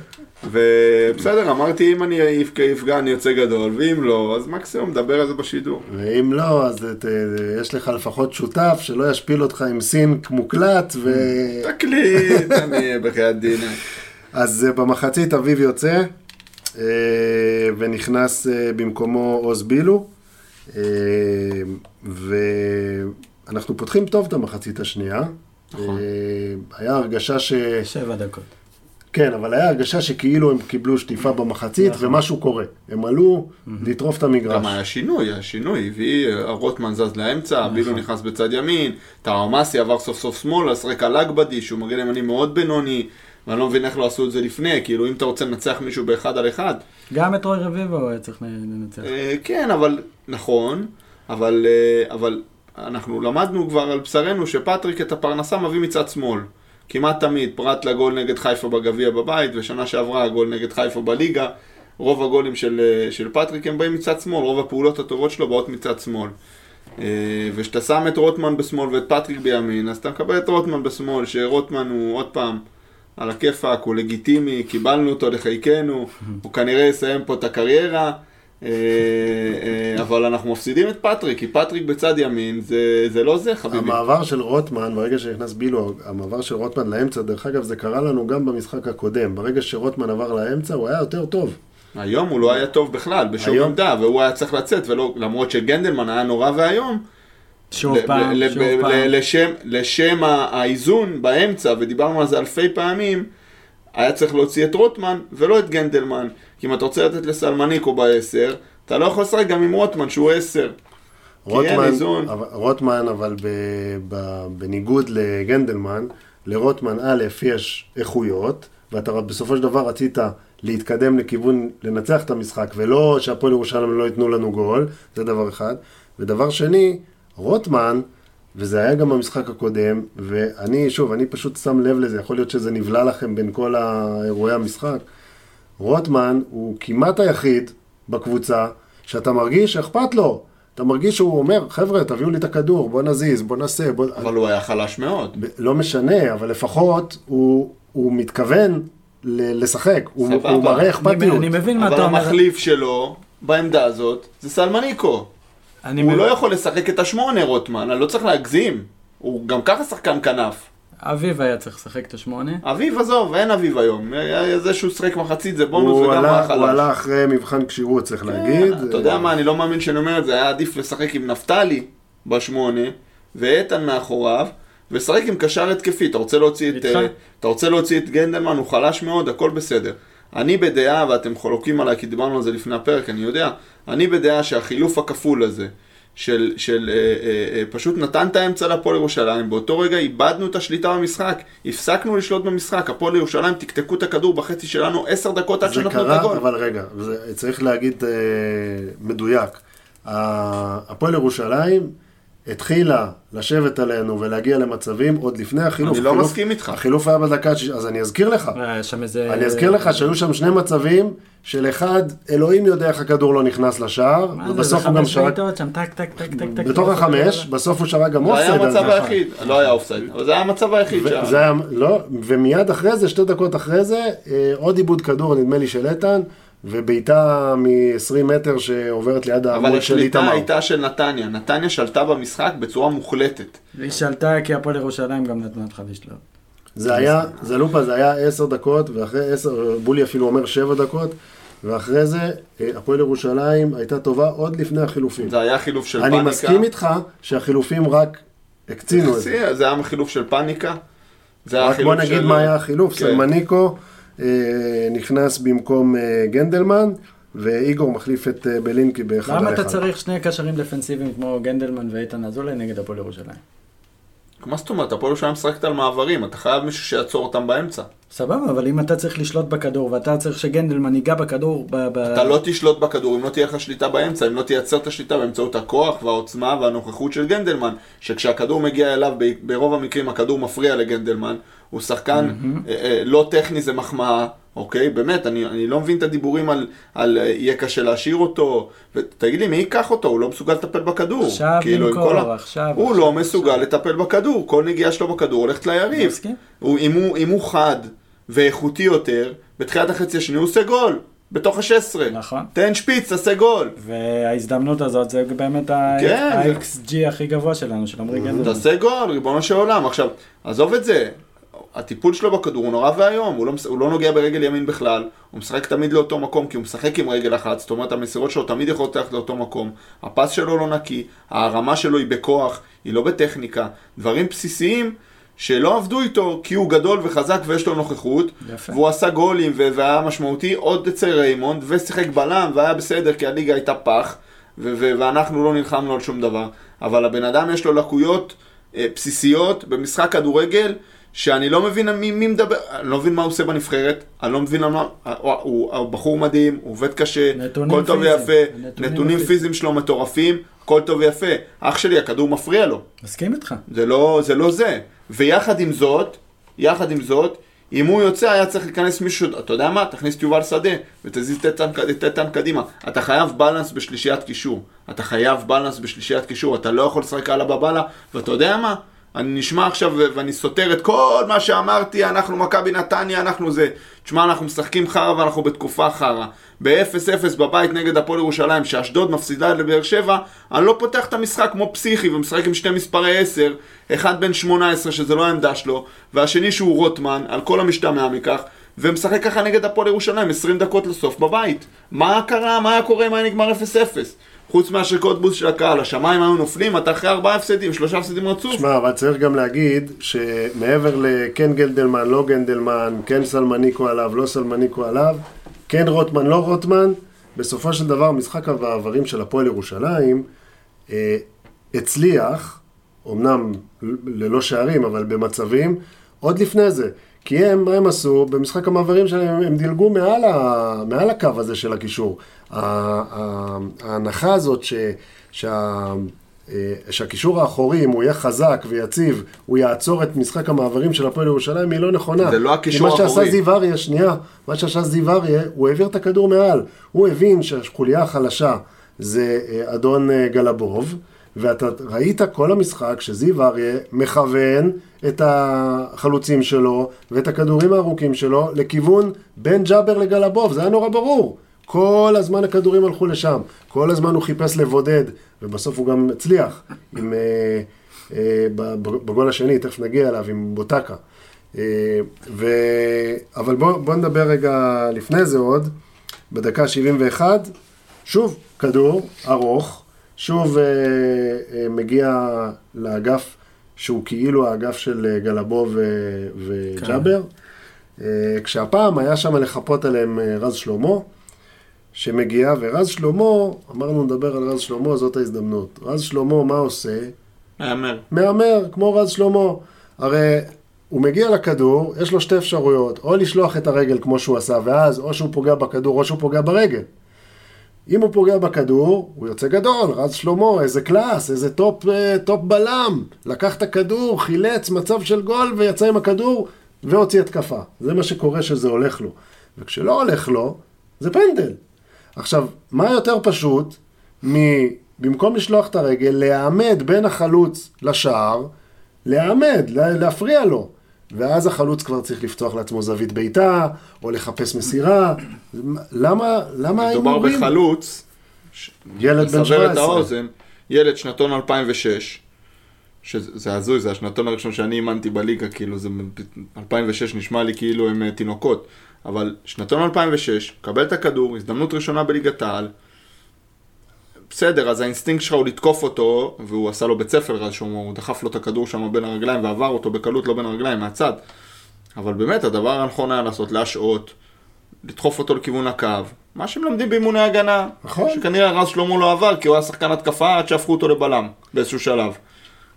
ובסדר, אמרתי אם אני אפגע- אני יוצא גדול, ואם לא, אז מקסימום נדבר על זה בשידור. ואם לא, אז ת, יש לך לפחות שותף שלא ישפיל אותך עם סינק מוקלט, ו... תקליט, אני בחייאת דין. אז אה, במחצית אביב יוצא, אה, ונכנס אה, במקומו עוז בילו, אה, ואנחנו פותחים טוב את המחצית השנייה. נכון. אה, היה הרגשה ש... שבע דקות. כן, אבל היה הרגשה שכאילו הם קיבלו שטיפה במחצית, נכון. ומשהו קורה. הם עלו לטרוף את המגרש. גם היה שינוי, היה שינוי, הביא, אה, רוטמן זז לאמצע, בילו נכנס בצד ימין, טאומאסי עבר סוף סוף שמאלה, לשחק על אגבדי, שהוא מגן ימני מאוד בינוני, ואני לא מבין איך לא עשו את זה לפני, כאילו אם אתה רוצה לנצח מישהו באחד על אחד, גם את רוי רביבו היה צריך לנצח. אה, כן, אבל, נכון, אבל, אבל אנחנו למדנו כבר על בשרנו שפטריק את הפרנסה מביא מצד שמאל. כמעט תמיד, פרט לגול נגד חיפה בגביע בבית, ושנה שעברה הגול נגד חיפה בליגה, רוב הגולים של, אה, של פטריק הם באים מצד שמאל, רוב הפעולות הטובות שלו באות מצד שמאל. אה, וכשאתה שם את רוטמן בשמאל ואת פטריק בימין, אז אתה מקבל את רוטמן בשמאל, שרוטמן הוא עוד פעם על הכיפאק, הוא לגיטימי, קיבלנו אותו לחיקנו, הוא כנראה יסיים פה את הקריירה. אה, אה, אבל אנחנו מפסידים את פטריק, כי פטריק בצד ימין, זה, זה לא זה חביבי. המעבר של רוטמן, ברגע שנכנס בילו, המעבר של רוטמן לאמצע, דרך אגב, זה קרה לנו גם במשחק הקודם. ברגע שרוטמן עבר לאמצע, הוא היה יותר טוב. היום הוא לא היה טוב בכלל, בשום היום- עמדה, והוא היה צריך לצאת, ולא, למרות שגנדלמן היה נורא ואיום. שוב פעם, שוב פעם. לשם, לשם האיזון באמצע, ודיברנו על זה אלפי פעמים, היה צריך להוציא את רוטמן ולא את גנדלמן. כי אם אתה רוצה לתת לסלמניקו בעשר, אתה לא יכול לשחק גם עם רוטמן שהוא עשר. רוטמן. אבל, רוטמן, אבל ב, ב, בניגוד לגנדלמן, לרוטמן א', יש איכויות, ואתה בסופו של דבר רצית להתקדם לכיוון, לנצח את המשחק, ולא שהפועל ירושלים לא ייתנו לנו גול, זה דבר אחד. ודבר שני, רוטמן, וזה היה גם במשחק הקודם, ואני, שוב, אני פשוט שם לב לזה, יכול להיות שזה נבלע לכם בין כל אירועי המשחק. רוטמן הוא כמעט היחיד בקבוצה שאתה מרגיש שאכפת לו. אתה מרגיש שהוא אומר, חבר'ה, תביאו לי את הכדור, בוא נזיז, בוא נעשה, בוא... אבל הוא היה חלש מאוד. ב- לא משנה, אבל לפחות הוא, הוא מתכוון ל- לשחק, הוא, סבבה. הוא מראה אני, אכפתיות. אני מבין מה אבל אתה אומר. המחליף שלו, בעמדה הזאת, זה סלמניקו. אני הוא מבין- לא יכול לשחק את השמונה, רוטמן, אני לא צריך להגזים. הוא גם ככה שחקן כנף. אביב היה צריך לשחק את השמונה. אביב, עזוב, אין אביב היום. זה שהוא שיחק מחצית זה בונוס וגם עלה, היה הוא חלש. עלה אחרי מבחן כשירות, צריך להגיד. אתה יודע מה, אני לא מאמין שאני אומר את זה, היה עדיף לשחק עם נפתלי בשמונה, ואיתן מאחוריו, ולשחק עם קשר התקפי. אתה רוצה להוציא את. אה, אתה רוצה להוציא את גנדלמן, הוא חלש מאוד, הכל בסדר. אני בדעה, ואתם חולקים עליי, כי דיברנו על זה לפני הפרק, אני יודע, אני בדעה שהחילוף הכפול הזה, של, של אה, אה, אה, פשוט נתן את האמצע להפועל ירושלים, באותו רגע איבדנו את השליטה במשחק, הפסקנו לשלוט במשחק, הפועל ירושלים תקתקו את הכדור בחצי שלנו עשר דקות עד זה שנתנו את קרה, הגול. אבל רגע, זה, צריך להגיד אה, מדויק. הפועל ירושלים התחילה לשבת עלינו ולהגיע למצבים עוד לפני החילוף. אני לא החילוף- מסכים איתך. החילוף היה בדקה, ה-60, אז אני אזכיר לך. היה שם איזה... אני אזכיר לך שהיו שם שני מצבים של אחד, אלוהים יודע איך הכדור לא נכנס לשער, מה זה, זה ובסוף הוא גם חמש שרק, בעיטות שם, טק, טק, טק, טק. בתוך החמש, בסוף הוא שרק גם זה היה אופסייד. המצב זה. היחיד, לא היה אופסייד, אבל זה היה המצב היחיד שהיה. וזה היה, לא, ומיד אחרי זה, שתי דקות אחרי זה, אה, עוד עיבוד כדור, נדמה לי של איתן, ובעיטה מ-20 מטר שעוברת ליד אבל העמוד של השליטה איתמר. הייתה של נתניה, נתניה שלטה במשחק בצורה מוחלטת. היא שלטה כי הפועל ירושלים גם נתנה לך לשלוט. זה היה, זה לופה, זה היה עשר דקות, ואחרי עשר, בולי אפילו אומר שבע דקות, ואחרי זה, אה, הפועל ירושלים הייתה טובה עוד לפני החילופים. זה היה חילוף של אני פאניקה. מסכים איתך שהחילופים רק הקצינו את זה. זה היה חילוף של פאניקה. זה היה רק חילוף בוא נגיד של- מה היה החילוף, כן. סלמניקו אה, נכנס במקום אה, גנדלמן, ואיגור מחליף את אה, בלינקי באחד על למה. אתה צריך שני קשרים דפנסיביים כמו גנדלמן ואיתן אזולאי נגד הפועל ירושלים? מה זאת אומרת? הפועל ירושלים משחקת על מעברים, אתה חייב מישהו שיעצור אותם באמצע. סבבה, אבל אם אתה צריך לשלוט בכדור ואתה צריך שגנדלמן ייגע בכדור ב... ב... אתה לא תשלוט בכדור אם לא תהיה לך שליטה באמצע, אם לא תייצר את השליטה באמצעות הכוח והעוצמה והנוכחות של גנדלמן, שכשהכדור מגיע אליו, ברוב המקרים הכדור מפריע לגנדלמן, הוא שחקן אה, אה, לא טכני זה מחמאה, אוקיי? באמת, אני, אני לא מבין את הדיבורים על, על אה, יהיה קשה להשאיר אותו, ותגיד לי, מי ייקח אותו? הוא לא מסוגל לטפל בכדור. עכשיו כאילו, למכור, כל עכשיו, הוא עכשיו, לא מסוגל לטפל בכדור, כל נגיעה שלו בכדור הולכת ליריב. הוא, אם, הוא, אם הוא חד ואיכותי יותר, בתחילת החצי השני הוא עושה גול, בתוך ה-16. נכון. תן שפיץ, תעשה גול. וההזדמנות הזאת זה באמת כן. ה-XG הכי גבוה שלנו, של עמרי גנדלמן. תעשה גול, ריבונו של עולם. עכשיו, עזוב את זה. הטיפול שלו בכדור הוא נורא ואיום, הוא לא, הוא לא נוגע ברגל ימין בכלל, הוא משחק תמיד לאותו מקום כי הוא משחק עם רגל אחת, זאת אומרת המסירות שלו תמיד יכולות ללכת לאותו מקום, הפס שלו לא נקי, הרמה שלו היא בכוח, היא לא בטכניקה, דברים בסיסיים שלא עבדו איתו כי הוא גדול וחזק ויש לו נוכחות, יפה. והוא עשה גולים והיה משמעותי עוד אצל ריימונד, ושיחק בלם והיה בסדר כי הליגה הייתה פח, ואנחנו לא נלחמנו על שום דבר, אבל הבן אדם יש לו לקויות אה, בסיסיות במשחק כדורגל, שאני לא מבין מי, מי מדבר, אני לא מבין מה הוא עושה בנבחרת, אני לא מבין למה, הוא, הוא, הוא בחור מדהים, הוא עובד קשה, הכל טוב ויפה, נתונים נתונים פיזיים. שלו מטורפים, הכל טוב ויפה. אח שלי, הכדור מפריע לו, מסכים איתך. זה לא זה. לא זה. ויחד עם זאת, יחד עם זאת, אם הוא יוצא, היה צריך להיכנס מישהו, אתה יודע מה? תכניס את יובל שדה ותזיז את איתן- קדימה. אתה חייב בלנס בשלישיית קישור. אתה חייב בלנס בשלישיית קישור. אתה לא יכול לשחק על הבבלה, ואתה יודע מה? אני נשמע עכשיו ואני סותר את כל מה שאמרתי, אנחנו מכבי נתניה, אנחנו זה. תשמע, אנחנו משחקים חרא ואנחנו בתקופה חרא. ב-0-0 בבית נגד הפועל ירושלים, שאשדוד מפסידה לבאר שבע, אני לא פותח את המשחק כמו פסיכי ומשחק עם שני מספרי 10, אחד בן 18 שזה לא העמדה שלו, והשני שהוא רוטמן, על כל המשתמע מכך, ומשחק ככה נגד הפועל ירושלים 20 דקות לסוף בבית. מה קרה, מה היה קורה אם היה נגמר 0-0? חוץ מהשריקות בוז של הקהל, השמיים היו נופלים, אתה אחרי ארבעה הפסדים, שלושה הפסדים רצוף. שמע, אבל צריך גם להגיד שמעבר לכן גלדלמן, לא גנדלמן, כן סלמניקו עליו, לא סלמניקו עליו, כן רוטמן, לא רוטמן, בסופו של דבר משחק המעברים של הפועל ירושלים אה, הצליח, אמנם ללא שערים, אבל במצבים, עוד לפני זה. כי הם, מה הם עשו? במשחק המעברים שלהם הם דילגו מעל, ה, מעל הקו הזה של הקישור. ההנחה הזאת ש, שה, אה, שהקישור האחורי, אם הוא יהיה חזק ויציב, הוא יעצור את משחק המעברים של הפועל ירושלים, היא לא נכונה. זה לא הקישור כי מה האחורי. שעשה זיו אריה, שנייה, מה שעשה זיו אריה, הוא העביר את הכדור מעל. הוא הבין שהחוליה החלשה זה אה, אדון אה, גלבוב, ואתה ראית כל המשחק שזיו אריה מכוון את החלוצים שלו ואת הכדורים הארוכים שלו לכיוון בין ג'אבר לגלבוב, זה היה נורא ברור. כל הזמן הכדורים הלכו לשם, כל הזמן הוא חיפש לבודד, ובסוף הוא גם הצליח עם, אה, אה, בגול השני, תכף נגיע אליו, עם בוטקה. אה, ו... אבל בואו בוא נדבר רגע לפני זה עוד, בדקה 71, שוב כדור ארוך, שוב אה, אה, מגיע לאגף שהוא כאילו האגף של אה, גלבוב ו- וג'אבר, אה, כשהפעם היה שם לחפות עליהם רז שלמה, שמגיע, ורז שלמה, אמרנו נדבר על רז שלמה, זאת ההזדמנות. רז שלמה, מה עושה? מהמר. מהמר, כמו רז שלמה. הרי הוא מגיע לכדור, יש לו שתי אפשרויות, או לשלוח את הרגל כמו שהוא עשה, ואז או שהוא פוגע בכדור או שהוא פוגע ברגל. אם הוא פוגע בכדור, הוא יוצא גדול, רז שלמה, איזה class, איזה top, אה, top בלם. לקח את הכדור, חילץ מצב של גול ויצא עם הכדור והוציא התקפה. זה מה שקורה שזה הולך לו. וכשלא הולך לו, זה פנדל. עכשיו, מה יותר פשוט מ... במקום לשלוח את הרגל, להעמד בין החלוץ לשער, להעמד, לה- להפריע לו. ואז החלוץ כבר צריך לפתוח לעצמו זווית בעיטה, או לחפש מסירה. למה, למה מדובר ההימורים? בחלוץ, ילד בן לסבר את 17. האוזן, ילד שנתון 2006, שזה זה הזוי, זה השנתון הראשון שאני אימנתי בליגה, כאילו זה 2006 נשמע לי כאילו הם אה, תינוקות, אבל שנתון 2006, קבל את הכדור, הזדמנות ראשונה בליגת העל, בסדר, אז האינסטינקט שלך הוא לתקוף אותו, והוא עשה לו בית ספר רז שהוא הוא דחף לו את הכדור שם בין הרגליים ועבר אותו בקלות לא בין הרגליים, מהצד. אבל באמת, הדבר הנכון היה לעשות, להשעות, לדחוף אותו לכיוון הקו. מה שמלמדים באימוני הגנה. נכון. שכנראה רז שלמה לא עבר, כי הוא היה שחקן התקפה עד שהפכו אותו לבלם, באיזשהו שלב.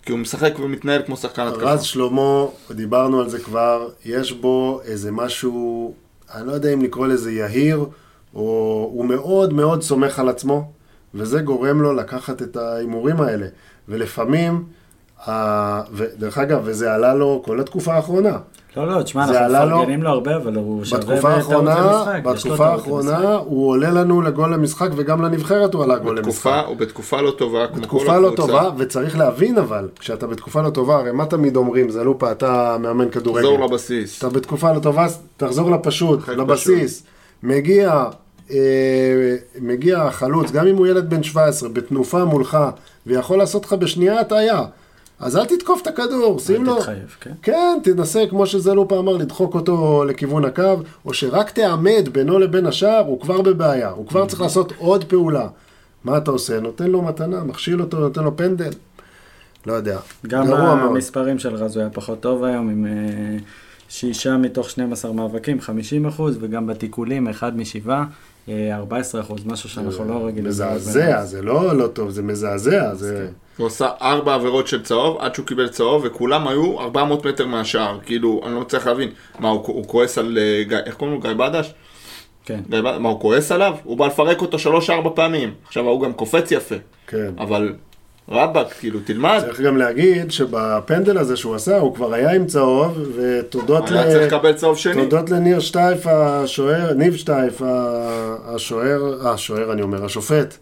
כי הוא משחק ומתנהל כמו שחקן התקפה. רז שלמה, דיברנו על זה כבר, יש בו איזה משהו, אני לא יודע אם לקרוא לזה יהיר, או הוא מאוד מאוד סומך על עצמו, וזה גורם לו לקחת את ההימורים האלה. ולפעמים, ה... ודרך אגב, וזה עלה לו כל התקופה האחרונה. לא, לא, תשמע, אנחנו עלה לו- מפרגנים לו הרבה, אבל הוא שווה בתקופה בטעות האחרונה, למשחק. בתקופה האחרונה הוא עולה לנו לגול למשחק, וגם לנבחרת הוא עלה גול למשחק. בתקופה, הוא בתקופה לא טובה, כמו כל בתקופה לא הקבוצה. טובה, וצריך להבין אבל, כשאתה בתקופה לא טובה, הרי מה תמיד אומרים, זה לופה, אתה מאמן כדורגל. תחזור לבסיס. אתה בתקופה לא טובה, תחזור לפשוט, לבסיס. מגיע, אה, מגיע החלוץ, גם אם הוא ילד בן 17, בתנופה מולך, ויכול לעשות לך בשנייה הטעיה. אז אל תתקוף את הכדור, שים לו... תתחייב, כן. כן, תנסה, כמו שזלופה אמר, לדחוק אותו לכיוון הקו, או שרק תעמד בינו לבין השער, הוא כבר בבעיה. הוא כבר צריך לעשות עוד פעולה. מה אתה עושה? נותן לו מתנה, מכשיל אותו, נותן לו פנדל. לא יודע. גם גרוע מאוד. המספרים של רז הוא היה פחות טוב היום, עם אה, שישה מתוך 12 מאבקים, 50 אחוז, וגם בתיקולים, אחד משבעה, אה, 14 אחוז, משהו שאנחנו לא רגילים. מזעזע, זה לא לא טוב, זה מזעזע. זה... הוא עשה ארבע עבירות של צהוב, עד שהוא קיבל צהוב, וכולם היו 400 מטר מהשער. כאילו, אני לא מצליח להבין. מה, הוא, הוא כועס על אה, גיא, איך קוראים לו? גיא בדש? כן. גיא? מה, הוא כועס עליו? הוא בא לפרק אותו שלוש-ארבע פעמים. עכשיו, ההוא גם קופץ יפה. כן. אבל רבאק, כאילו, תלמד. צריך גם להגיד שבפנדל הזה שהוא עשה, הוא כבר היה עם צהוב, ותודות היה צריך לקבל צהוב שני. תודות לניר שטייף השוער, ניב שטייף השוער, אה, השוער אני אומר, השופט,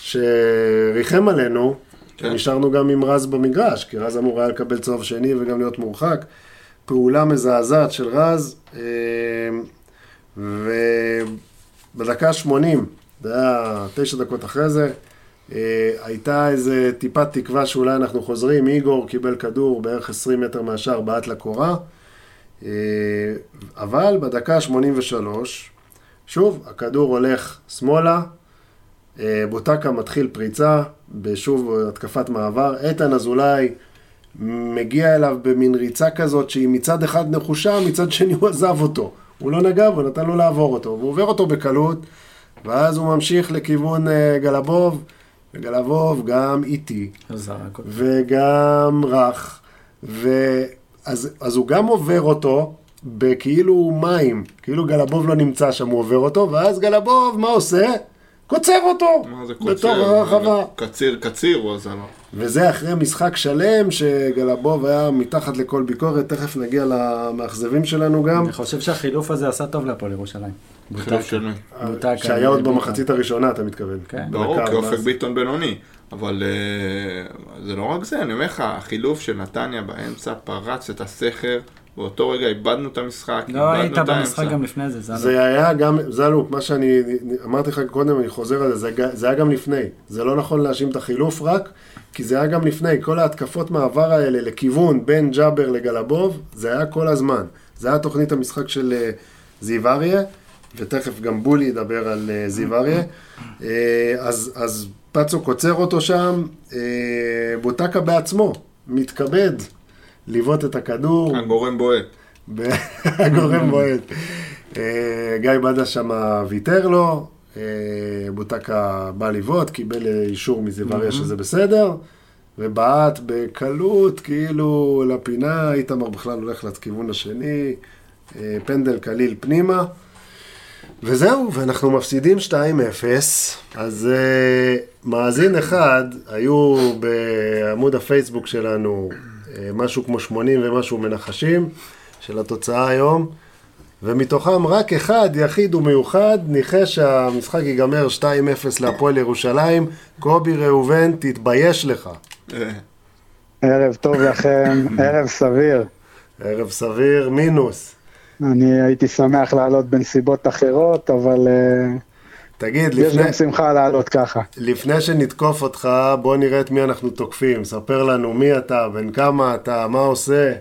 שריחם עלינו, כן. נשארנו גם עם רז במגרש, כי רז אמור היה לקבל צהוב שני וגם להיות מורחק. פעולה מזעזעת של רז, אה, ובדקה 80, זה היה תשע דקות אחרי זה, הייתה איזה טיפת תקווה שאולי אנחנו חוזרים, איגור קיבל כדור בערך 20 מטר מהשאר, בעט לקורה, אה, אבל בדקה 83, שוב, הכדור הולך שמאלה, אה, בוטקה מתחיל פריצה, בשוב התקפת מעבר, איתן אזולאי מגיע אליו במין ריצה כזאת שהיא מצד אחד נחושה, מצד שני הוא עזב אותו. הוא לא נגע בו, נתן לו לעבור אותו, והוא עובר אותו בקלות, ואז הוא ממשיך לכיוון אה, גלבוב, וגלבוב גם איטי. וגם רך, ואז אז הוא גם עובר אותו בכאילו מים, כאילו גלבוב לא נמצא שם, הוא עובר אותו, ואז גלבוב, מה עושה? קוצר אותו, מה זה בתוך קוצר? הרחבה. קציר, קציר הוא עשה לו. וזה אחרי משחק שלם שגלבוב היה מתחת לכל ביקורת, תכף נגיע למאכזבים שלנו גם. אני חושב שהחילוף הזה עשה טוב להפועל ירושלים. חילוף בוטקה. של מי? בוטקה, שהיה עוד. במחצית הראשונה, אתה מתכוון. כן. ברור, כי אופק ביטון בינוני. אבל אה, זה לא רק זה, אני אומר לך, החילוף של נתניה באמצע פרץ את הסכר, באותו רגע איבדנו את המשחק, לא היית במשחק. גם לפני זה, זה לא. זה היה גם, זלו, מה שאני אמרתי לך קודם, אני חוזר על זה, זה, זה היה גם לפני. זה לא נכון להאשים את החילוף רק, כי זה היה גם לפני. כל ההתקפות מעבר האלה לכיוון בין ג'אבר לגלבוב, זה היה כל הזמן. זה היה תוכנית המשחק של אה, זיו אריה, ותכף גם בולי ידבר על אה, זיו אריה. אה, אז, אז פצו קוצר אותו שם, בוטקה בעצמו מתכבד לבעוט את הכדור. הגורם בועט. הגורם בועט. אה, גיא בדה שם ויתר לו, אה, בוטקה בא לבעוט, קיבל אישור מזיו אריה שזה בסדר, ובעט בקלות, כאילו לפינה, איתמר בכלל הולך לכיוון השני, אה, פנדל קליל פנימה. וזהו, ואנחנו מפסידים 2-0, אז uh, מאזין אחד, היו בעמוד הפייסבוק שלנו משהו כמו 80 ומשהו מנחשים של התוצאה היום, ומתוכם רק אחד, יחיד ומיוחד, ניחש שהמשחק ייגמר 2-0 להפועל ירושלים. קובי ראובן, תתבייש לך. אה, ערב טוב לכם, ערב סביר. ערב סביר, מינוס. אני הייתי שמח לעלות בנסיבות אחרות, אבל אה, תגיד, יש לפני, גם שמחה לעלות ככה. לפני שנתקוף אותך, בוא נראה את מי אנחנו תוקפים. ספר לנו מי אתה, בן כמה אתה, מה עושה.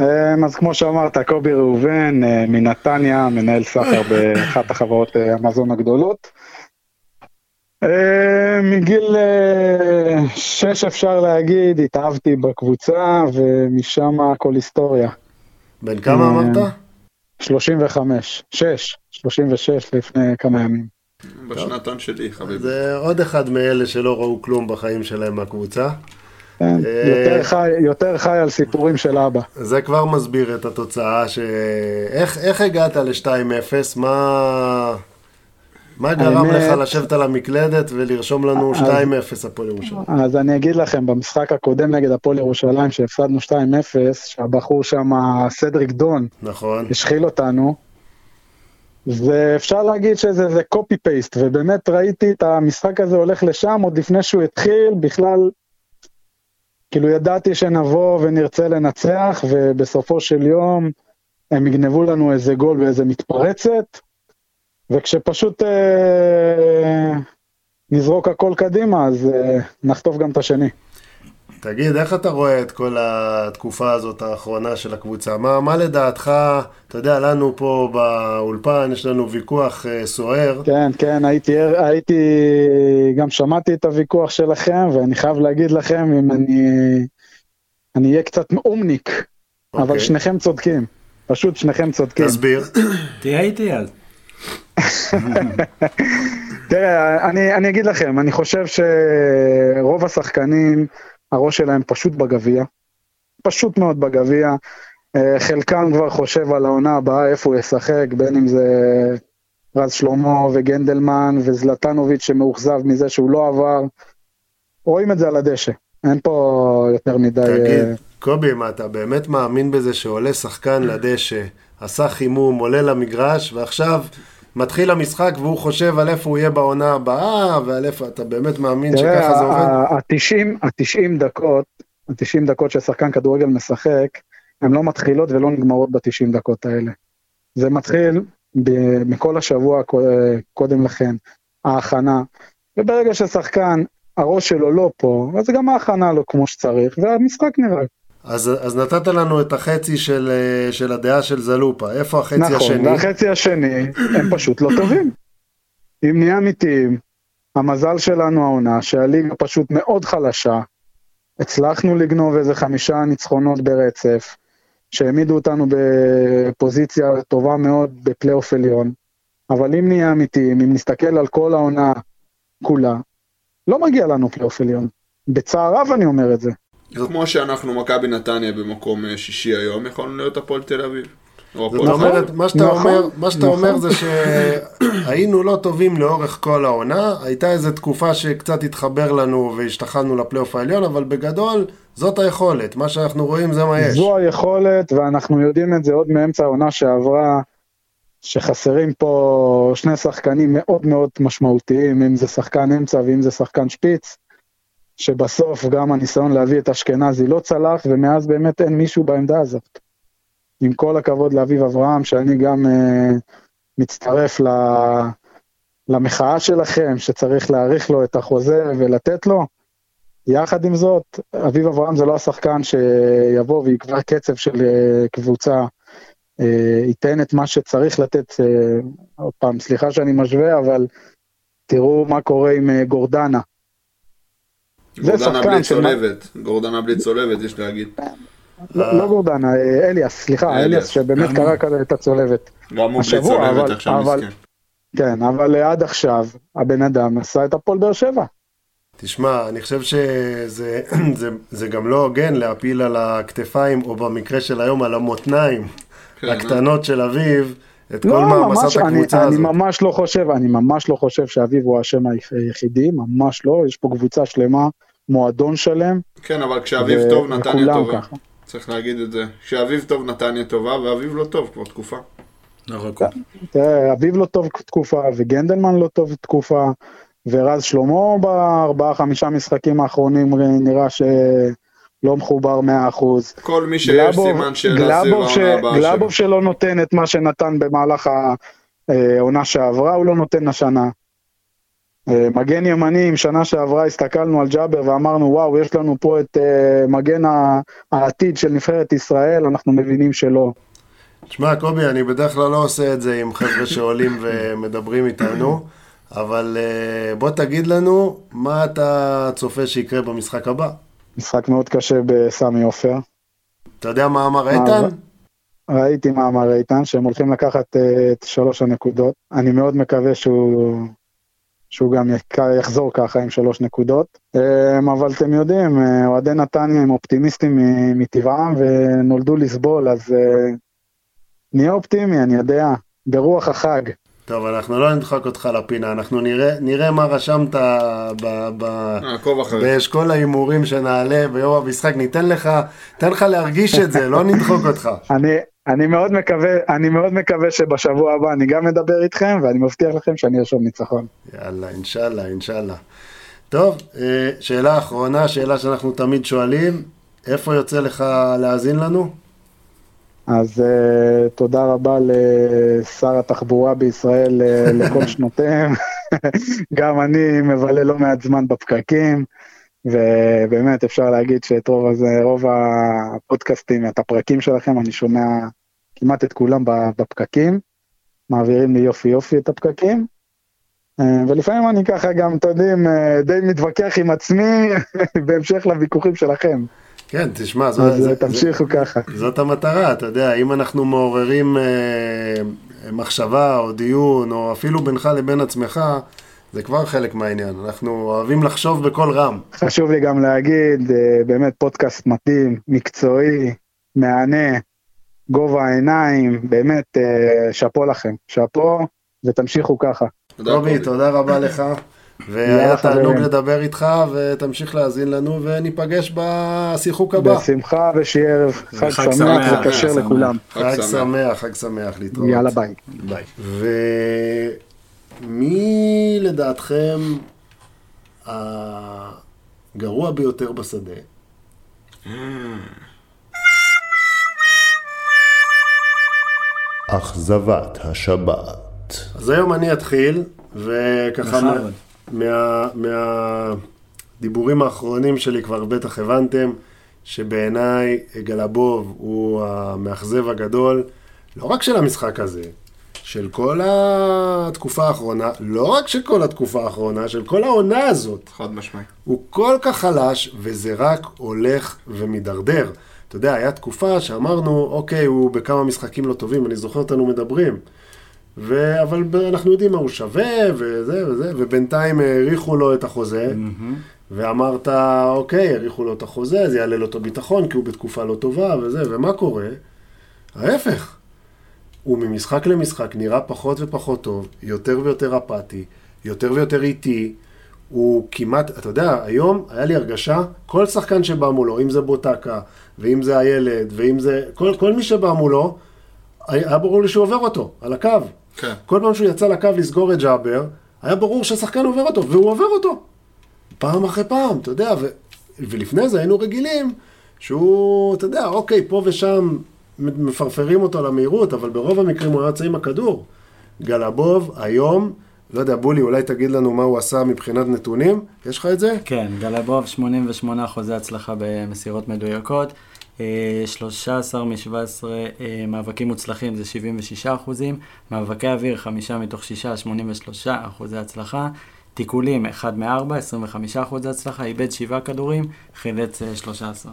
אה, אז כמו שאמרת, קובי ראובן אה, מנתניה, מנהל סחר באחת החברות אה, המזון הגדולות. אה, מגיל אה, שש אפשר להגיד, התאהבתי בקבוצה, ומשם הכל היסטוריה. בן כמה אה, אמרת? 35, 6, 36 לפני כמה ימים. בשנתון שלי, חביבי. זה עוד אחד מאלה שלא ראו כלום בחיים שלהם מהקבוצה. כן, אה, יותר חי, יותר חי על סיפורים של אבא. זה כבר מסביר את התוצאה ש... איך, איך הגעת ל-2-0? מה... מה גרם האמת- לך לשבת על המקלדת ולרשום לנו 2-0 הפועל ירושלים? אז אני אגיד לכם, במשחק הקודם נגד הפועל ירושלים, שהפסדנו 2-0, שהבחור שם, סדריק דון, נכון. השחיל אותנו, ואפשר להגיד שזה זה קופי פייסט, ובאמת ראיתי את המשחק הזה הולך לשם עוד לפני שהוא התחיל, בכלל, כאילו ידעתי שנבוא ונרצה לנצח, ובסופו של יום הם יגנבו לנו איזה גול ואיזה מתפרצת, וכשפשוט אה, נזרוק הכל קדימה, אז אה, נחטוף גם את השני. תגיד, איך אתה רואה את כל התקופה הזאת האחרונה של הקבוצה? מה, מה לדעתך, אתה יודע, לנו פה באולפן יש לנו ויכוח אה, סוער. כן, כן, הייתי, הייתי, גם שמעתי את הוויכוח שלכם, ואני חייב להגיד לכם, אם אני, אני אהיה קצת אומניק, אבל אוקיי. שניכם צודקים, פשוט שניכם צודקים. תסביר. תהיה איתי אז. תראה, אני, אני אגיד לכם, אני חושב שרוב השחקנים, הראש שלהם פשוט בגביע, פשוט מאוד בגביע. אה, חלקם כבר חושב על העונה הבאה, איפה הוא ישחק, בין אם זה רז שלמה וגנדלמן וזלטנוביץ' שמאוכזב מזה שהוא לא עבר. רואים את זה על הדשא. אין פה יותר מדי... תגיד, אה, קובי, מה, אתה באמת מאמין בזה שעולה שחקן לדשא, עשה חימום, עולה למגרש, ועכשיו מתחיל המשחק והוא חושב על איפה הוא יהיה בעונה הבאה, ועל איפה, אתה באמת מאמין שככה זה עובד? ה-90 ה-90 דקות, ה-90 דקות ששחקן כדורגל משחק, הן לא מתחילות ולא נגמרות ב-90 דקות האלה. זה מתחיל ב- מכל השבוע קודם לכן, ההכנה, וברגע ששחקן, הראש שלו לא פה, אז גם ההכנה לא כמו שצריך, והמשחק נראה. אז, אז נתת לנו את החצי של, אה, של הדעה של זלופה, איפה החצי נכון, השני? והחצי השני, הם פשוט לא טובים. אם נהיה אמיתיים, המזל שלנו העונה, שהליגה פשוט מאוד חלשה, הצלחנו לגנוב איזה חמישה ניצחונות ברצף, שהעמידו אותנו בפוזיציה טובה מאוד בפלייאוף עליון, אבל אם נהיה אמיתיים, אם נסתכל על כל העונה כולה, לא מגיע לנו פלייאוף עליון. בצער רב אני אומר את זה. כמו שאנחנו מכבי נתניה במקום אה, שישי היום, יכולנו להיות הפועל תל אביב. זאת אומרת, מה שאתה נכון, אומר, מה שאתה נכון. אומר זה שהיינו לא טובים לאורך כל העונה, הייתה איזו תקופה שקצת התחבר לנו והשתחלנו לפלייאוף העליון, אבל בגדול, זאת היכולת, מה שאנחנו רואים זה מה יש. זו היכולת, ואנחנו יודעים את זה עוד מאמצע העונה שעברה, שחסרים פה שני שחקנים מאוד מאוד משמעותיים, אם זה שחקן אמצע ואם זה שחקן שפיץ, שבסוף גם הניסיון להביא את אשכנזי לא צלח, ומאז באמת אין מישהו בעמדה הזאת. עם כל הכבוד לאביב אברהם, שאני גם uh, מצטרף ל... למחאה שלכם, שצריך להאריך לו את החוזה ולתת לו. יחד עם זאת, אביב אברהם זה לא השחקן שיבוא ויקבע קצב של אה, קבוצה, אה, ייתן את מה שצריך לתת, אה, עוד פעם, סליחה שאני משווה, אבל תראו מה קורה עם אה, גורדנה. זה גורדנה בלי צולבת, גורדנה בלי צולבת, יש להגיד. לא לא גורדנה, אה, אליאס, סליחה, אליאס. שבאמת קרא כזה את הצולבת. גם הוא בלי צולבת עכשיו מסכן. כן, אבל אה, עד עכשיו, הבן אדם עשה את הפועל באר שבע. תשמע, אני חושב שזה זה, זה גם לא הוגן להפיל על הכתפיים, או במקרה של היום על המותניים כן, הקטנות של אביו, את לא, כל ממש, מעמסת אני, הקבוצה אני הזאת. ממש לא חושב, אני ממש לא חושב שאביב הוא האשם היחידי, ממש לא, יש פה קבוצה שלמה, מועדון שלם. כן, אבל כשאביב ו- טוב נתניה טובה. ככה. צריך להגיד את זה. כשאביב טוב נתניה טובה, ואביב לא טוב כבר תקופה. לא אביב לא טוב תקופה, וגנדלמן לא טוב תקופה, ורז שלמה בארבעה חמישה משחקים האחרונים נראה שלא מחובר 100%. כל מי שיש סימן שאלה ש... העונה הבאה שלו. גלאבוב שלא נותן את מה שנתן במהלך העונה שעברה, הוא לא נותן השנה. אה, מגן ימני, עם שנה שעברה הסתכלנו על ג'אבר ואמרנו, וואו, יש לנו פה את אה, מגן העתיד של נבחרת ישראל, אנחנו מבינים שלא. שמע, קובי, אני בדרך כלל לא עושה את זה עם חבר'ה שעולים ומדברים איתנו, אבל אה, בוא תגיד לנו מה אתה צופה שיקרה במשחק הבא. משחק מאוד קשה בסמי עופר. אתה יודע מה אמר אה, איתן? ראיתי מה אמר איתן, שהם הולכים לקחת אה, את שלוש הנקודות. אני מאוד מקווה שהוא, שהוא גם יחזור ככה עם שלוש נקודות. אה, אבל אתם יודעים, אה, אוהדי נתניה הם אופטימיסטים מטבעם ונולדו לסבול, אז אה, נהיה אופטימי, אני יודע, ברוח החג. טוב, אנחנו לא נדחק אותך לפינה, אנחנו נראה, נראה מה רשמת ב, ב. באשכול ההימורים שנעלה ביום המשחק, ניתן לך, ניתן לך להרגיש את זה, לא נדחוק אותך. אני, אני מאוד מקווה, אני מאוד מקווה שבשבוע הבא אני גם אדבר איתכם, ואני מבטיח לכם שאני ארשום ניצחון. יאללה, אינשאללה, אינשאללה. טוב, אה, שאלה אחרונה, שאלה שאנחנו תמיד שואלים, איפה יוצא לך להאזין לנו? אז uh, תודה רבה לשר התחבורה בישראל uh, לכל שנותיהם. גם אני מבלה לא מעט זמן בפקקים, ובאמת אפשר להגיד שאת רוב, הזה, רוב הפודקאסטים, את הפרקים שלכם, אני שומע כמעט את כולם בפקקים. מעבירים לי יופי יופי את הפקקים. Uh, ולפעמים אני ככה גם, אתם יודעים, די מתווכח עם עצמי בהמשך לוויכוחים שלכם. כן, תשמע, זו, אז זה, תמשיכו ככה. זאת המטרה, אתה יודע, אם אנחנו מעוררים אה, מחשבה או דיון, או אפילו בינך לבין עצמך, זה כבר חלק מהעניין. אנחנו אוהבים לחשוב בקול רם. חשוב לי גם להגיד, אה, באמת פודקאסט מתאים, מקצועי, מהנה, גובה העיניים, באמת אה, שאפו לכם, שאפו, ותמשיכו ככה. תודה, קובי. תודה רבה לך. והיה תענוג. לדבר איתך, ותמשיך להאזין לנו, וניפגש בשיחוק הבא. בשמחה ושיהיה ערב חג שמח וכשר לכולם. חג שמח. שמח, חג שמח, להתראות. יאללה ביי. ביי. ומי לדעתכם הגרוע ביותר בשדה? אכזבת השבת. אז היום אני אתחיל, וככה מה, מהדיבורים האחרונים שלי כבר בטח הבנתם שבעיניי גלבוב הוא המאכזב הגדול, לא רק של המשחק הזה, של כל התקופה האחרונה, לא רק של כל התקופה האחרונה, של כל העונה הזאת. חד משמעי. הוא כל כך חלש, וזה רק הולך ומידרדר. אתה יודע, היה תקופה שאמרנו, אוקיי, הוא בכמה משחקים לא טובים, אני זוכר אותנו מדברים. ו... אבל אנחנו יודעים מה הוא שווה, וזה וזה, ובינתיים האריכו לו את החוזה, ואמרת, אוקיי, האריכו לו את החוזה, זה יעלה לו את הביטחון, כי הוא בתקופה לא טובה, וזה, ומה קורה? ההפך. הוא ממשחק למשחק נראה פחות ופחות טוב, יותר ויותר אפאתי, יותר ויותר איטי. הוא כמעט, אתה יודע, היום היה לי הרגשה, כל שחקן שבא מולו, אם זה בוטקה, ואם זה הילד, ואם זה, כל, כל מי שבא מולו, היה ברור לי שהוא עובר אותו, על הקו. כן. כל פעם שהוא יצא לקו לסגור את ג'אבר, היה ברור שהשחקן עובר אותו, והוא עובר אותו. פעם אחרי פעם, אתה יודע, ו... ולפני זה היינו רגילים שהוא, אתה יודע, אוקיי, פה ושם מפרפרים אותו למהירות, אבל ברוב המקרים הוא היה יוצא עם הכדור. גלבוב, היום, לא יודע, בולי, אולי תגיד לנו מה הוא עשה מבחינת נתונים, יש לך את זה? כן, גלבוב 88 אחוזי הצלחה במסירות מדויקות, 13 מ-17 אה, מאבקים מוצלחים זה 76 אחוזים, מאבקי אוויר 5 מתוך 6, 83 אחוזי הצלחה, תיקולים 1 מ-4, 25 אחוזי הצלחה, איבד 7 כדורים, חילץ אה, 13.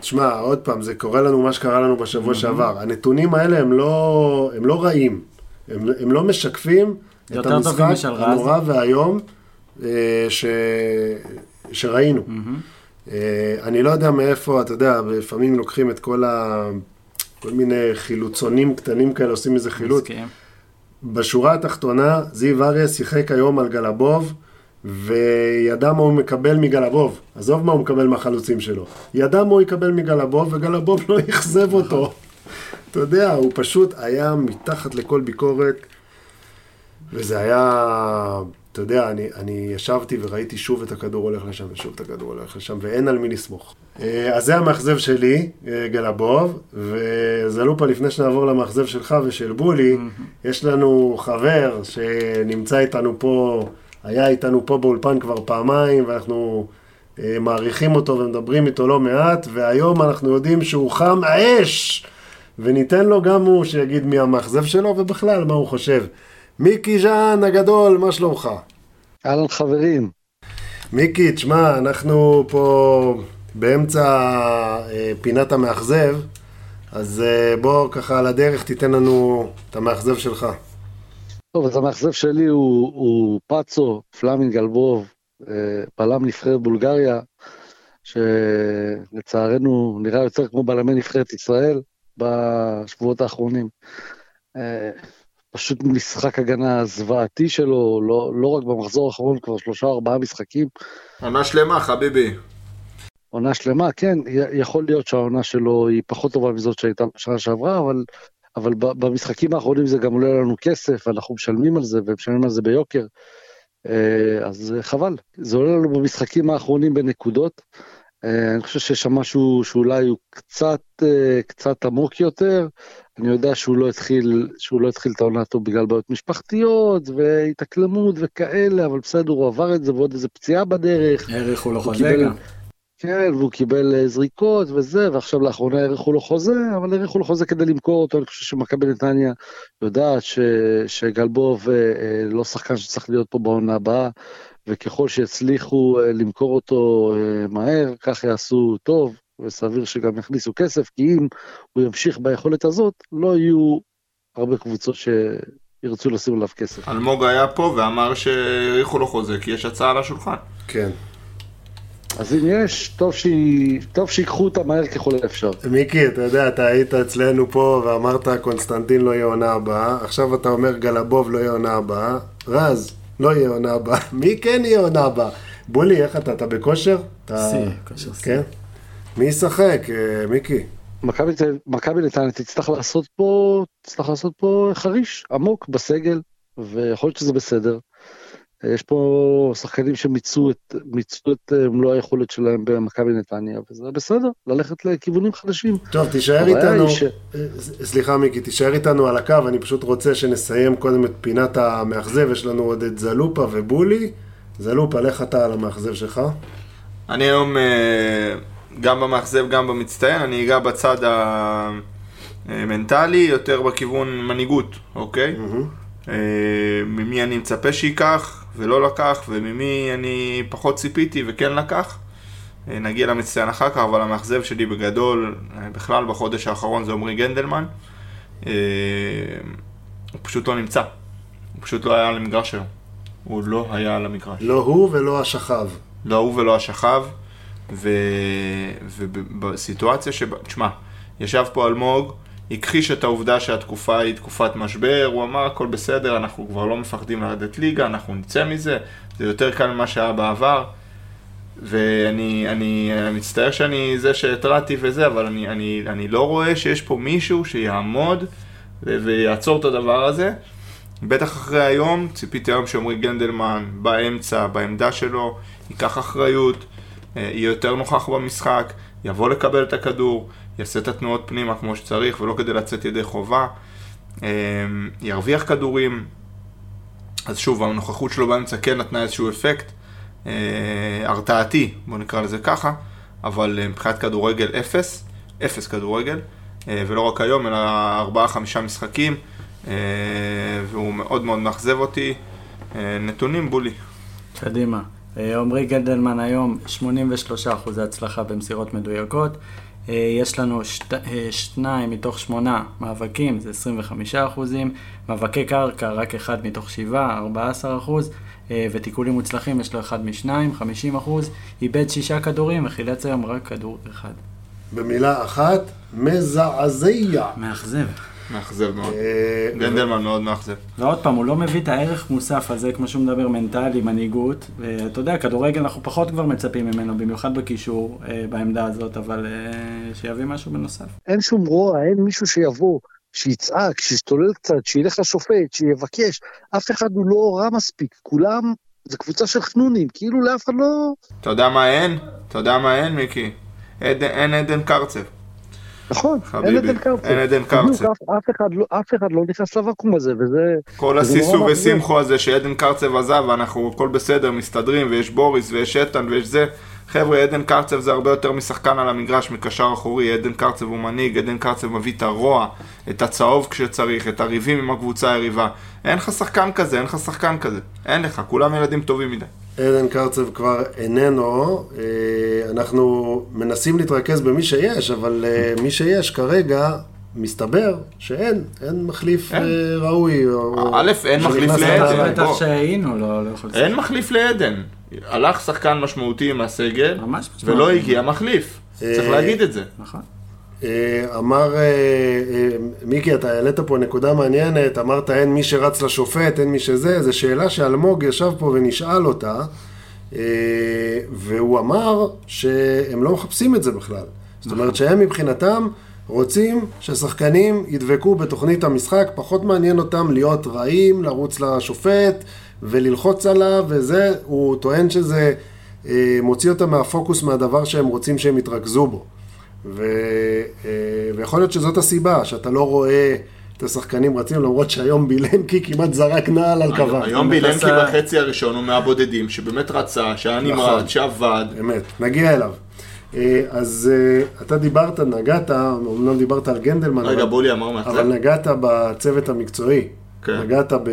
תשמע, עוד פעם, זה קורה לנו מה שקרה לנו בשבוע שעבר. הנתונים האלה הם לא, הם לא רעים. הם, הם לא משקפים את המשחק. הנורא והאיום אה, ש... שראינו. אה, אני לא יודע מאיפה, אתה יודע, לפעמים לוקחים את כל ה... כל מיני חילוצונים קטנים כאלה, עושים איזה חילוץ. בשורה התחתונה, זיו אריה שיחק היום על גלבוב, וידע מה הוא מקבל מגלבוב. עזוב מה הוא מקבל מהחלוצים שלו. ידע מה הוא יקבל מגלבוב, וגלבוב לא אכזב אותו. אתה יודע, הוא פשוט היה מתחת לכל ביקורת, וזה היה, אתה יודע, אני, אני ישבתי וראיתי שוב את הכדור הולך לשם, ושוב את הכדור הולך לשם, ואין על מי לסמוך. אה, אז זה המאכזב שלי, אה, גלבוב, וזלופה, לפני שנעבור למאכזב שלך ושל בולי, יש לנו חבר שנמצא איתנו פה, היה איתנו פה באולפן כבר פעמיים, ואנחנו אה, מעריכים אותו ומדברים איתו לא מעט, והיום אנחנו יודעים שהוא חם אש, וניתן לו גם הוא שיגיד מי המאכזב שלו, ובכלל, מה הוא חושב. מיקי ז'אן הגדול, מה שלומך? אהלן חברים, מיקי, תשמע, אנחנו פה באמצע אה, פינת המאכזב, אז אה, בוא ככה על הדרך תיתן לנו את המאכזב שלך. טוב אז המאכזב שלי הוא, הוא פאצו, פלאמין גלבוב, אה, בלם נבחרת בולגריה, שלצערנו נראה יותר כמו בלמי נבחרת ישראל בשבועות האחרונים. פשוט משחק הגנה זוועתי שלו, לא, לא רק במחזור האחרון, כבר שלושה ארבעה משחקים, עונה שלמה, חביבי. עונה שלמה, כן, יכול להיות שהעונה שלו היא פחות טובה מזאת שהייתה בשנה שעברה, אבל, אבל במשחקים האחרונים זה גם עולה לנו כסף, אנחנו משלמים על זה, ומשלמים על זה ביוקר. אה, אז חבל, זה עולה לנו במשחקים האחרונים בנקודות. אה, אני חושב שיש שם משהו שאולי הוא קצת, אה, קצת עמוק יותר. אני יודע שהוא לא התחיל, שהוא לא התחיל את העונה טוב בגלל בעיות משפחתיות והתאקלמות וכאלה, אבל בסדר, הוא עבר את זה ועוד איזה פציעה בדרך. לו הוא חוזה קיבל- גם. כן, והוא קיבל אה, זריקות וזה, ועכשיו לאחרונה האריכו לו חוזה, אבל האריכו לו חוזה כדי למכור אותו, אני חושב שמכבי נתניה יודעת ש, שגלבוב אה, אה, לא שחקן שצריך להיות פה בעונה הבאה, וככל שיצליחו למכור אותו מהר, כך יעשו טוב, וסביר שגם יכניסו כסף, כי אם הוא ימשיך ביכולת הזאת, לא יהיו הרבה קבוצות שירצו לשים עליו כסף. אלמוג היה פה ואמר שהאריכו לו חוזה כי יש הצעה על השולחן. כן. אז אם יש, טוב, שי, טוב שיקחו אותה מהר ככל האפשר. מיקי, אתה יודע, אתה היית אצלנו פה ואמרת קונסטנטין לא יהיה עונה הבאה, עכשיו אתה אומר גלבוב לא יהיה עונה הבאה. רז, לא יהיה עונה הבאה. מי כן יהיה עונה הבאה? בולי, איך אתה? אתה בכושר? אתה- שיא, כושר שיא. כן? מי ישחק, אה, מיקי? מכבי נתניה תצטרך לעשות פה, תצטרך לעשות פה חריש עמוק בסגל, ויכול להיות שזה בסדר. יש פה שחקנים שמיצו את, מיצו את אה, מלוא היכולת שלהם במכבי נתניה, וזה בסדר, ללכת לכיוונים חדשים. טוב, תישאר איתנו. ש- אה, סליחה, מיקי, תישאר איתנו על הקו, אני פשוט רוצה שנסיים קודם את פינת המאכזב, יש לנו עוד את זלופה ובולי. זלופה, לך אתה על המאכזב שלך. אני היום אה, גם במאכזב, גם במצטיין, אני אגע בצד המנטלי, יותר בכיוון מנהיגות, אוקיי? אה, ממי אני מצפה שייקח ולא לקח, וממי אני פחות ציפיתי וכן לקח. אה, נגיע למצטיין אחר כך, אבל המאכזב שלי בגדול, אה, בכלל בחודש האחרון זה עמרי גנדלמן. הוא פשוט לא נמצא. הוא פשוט לא היה על המגרש היום. הוא לא היה על המגרש. לא הוא ולא השכב. לא הוא ולא השכב, ו... ובסיטואציה שבה, תשמע, ישב פה אלמוג, הכחיש את העובדה שהתקופה היא תקופת משבר, הוא אמר הכל בסדר, אנחנו כבר לא מפחדים לרדת ליגה, אנחנו נצא מזה, זה יותר קל ממה שהיה בעבר. ואני אני, אני מצטער שאני זה שהתרעתי וזה, אבל אני, אני, אני לא רואה שיש פה מישהו שיעמוד ו- ויעצור את הדבר הזה. בטח אחרי היום, ציפיתי היום שעמרי גנדלמן באמצע, בעמדה שלו, ייקח אחריות, יהיה יותר נוכח במשחק, יבוא לקבל את הכדור, יעשה את התנועות פנימה כמו שצריך ולא כדי לצאת ידי חובה, אה, ירוויח כדורים. אז שוב, הנוכחות שלו באמצע כן נתנה איזשהו אפקט אה, הרתעתי, בוא נקרא לזה ככה, אבל אה, מבחינת כדורגל אפס, אפס כדורגל, אה, ולא רק היום, אלא ארבעה-חמישה משחקים, אה, והוא מאוד מאוד מאכזב אותי. אה, נתונים בולי. קדימה. אה, עמרי גלדלמן היום 83% הצלחה במסירות מדויקות. אה, יש לנו שת, אה, שניים מתוך שמונה מאבקים, זה 25%. מאבקי קרקע, רק אחד מתוך שבעה, 14%. אה, ותיקולים מוצלחים, יש לו אחד משניים, 50%. איבד שישה כדורים וחילץ היום רק כדור אחד. במילה אחת, מזעזע. מאכזב. מאכזב מאוד. אה, גנדלמן מאוד מאכזב. ועוד פעם, הוא לא מביא את הערך מוסף הזה, כמו שהוא מדבר, מנטלי, מנהיגות. ואתה יודע, כדורגל אנחנו פחות כבר מצפים ממנו, במיוחד בקישור, אה, בעמדה הזאת, אבל אה, שיביא משהו בנוסף. אין שום רוע, אין מישהו שיבוא, שיצעק, שישתולל קצת, שילך לשופט, שיבקש. אף אחד הוא לא רע מספיק, כולם, זה קבוצה של חנונים, כאילו לאף אחד לא... אתה יודע מה אין? אתה יודע מה אין, מיקי? אין עדן קרצב. נכון, אין עדן קרצב. אין עדן קרצב. אף, אף, אחד לא, אף אחד לא נכנס לוואקום הזה, וזה... כל הסיסו. ושמחו הזה שעדן קרצב עזב ואנחנו הכל בסדר, מסתדרים ויש בוריס ויש איתן ויש זה. חבר'ה, עדן קרצב זה הרבה יותר משחקן על המגרש מקשר אחורי, עדן קרצב הוא מנהיג, עדן קרצב מביא את הרוע, את הצהוב כשצריך, את הריבים עם הקבוצה היריבה. אין לך שחקן כזה, אין לך שחקן כזה. אין לך, כולם ילדים טובים מדי. עדן קרצב כבר איננו, אה, אנחנו מנסים להתרכז במי שיש, אבל אה, מי שיש כרגע, מסתבר שאין, אין מחליף אין. אה, ראוי. או- א', אין מחליף. לעדן. בטח. שהיינו, לא לא יכול לשחק. אין מחליף לעדן. הלך שחקן משמעותי מהסגל, ממש ולא. הגיע מחליף. צריך להגיד את זה. נכון. אה, אמר, אה, אה, מיקי, אתה העלית פה נקודה מעניינת, אמרת אין מי שרץ לשופט, אין מי שזה, זו שאלה שאלמוג ישב פה ונשאל אותה, והוא אמר שהם לא מחפשים את זה בכלל. זאת אומרת שהם מבחינתם רוצים ששחקנים ידבקו בתוכנית המשחק, פחות מעניין אותם להיות רעים, לרוץ לשופט וללחוץ עליו, וזה, הוא טוען שזה מוציא אותם מהפוקוס מהדבר שהם רוצים שהם יתרכזו בו. ו, אה, ויכול להיות שזאת הסיבה, שאתה לא רואה את השחקנים רצים, למרות שהיום בילנקי כמעט זרק נעל על קווי. היום בילנקי עשה- בחצי הראשון הוא מהבודדים שבאמת רצה, שהיה נכון. נמרץ, שעבד. אמת, נגיע אליו. אה, אז אה, אתה דיברת, נגעת, אמנם דיברת על גנדלמן, רגע, אבל, בולי אמר אבל מאכזב. נגעת בצוות המקצועי. כן. נגעת ב...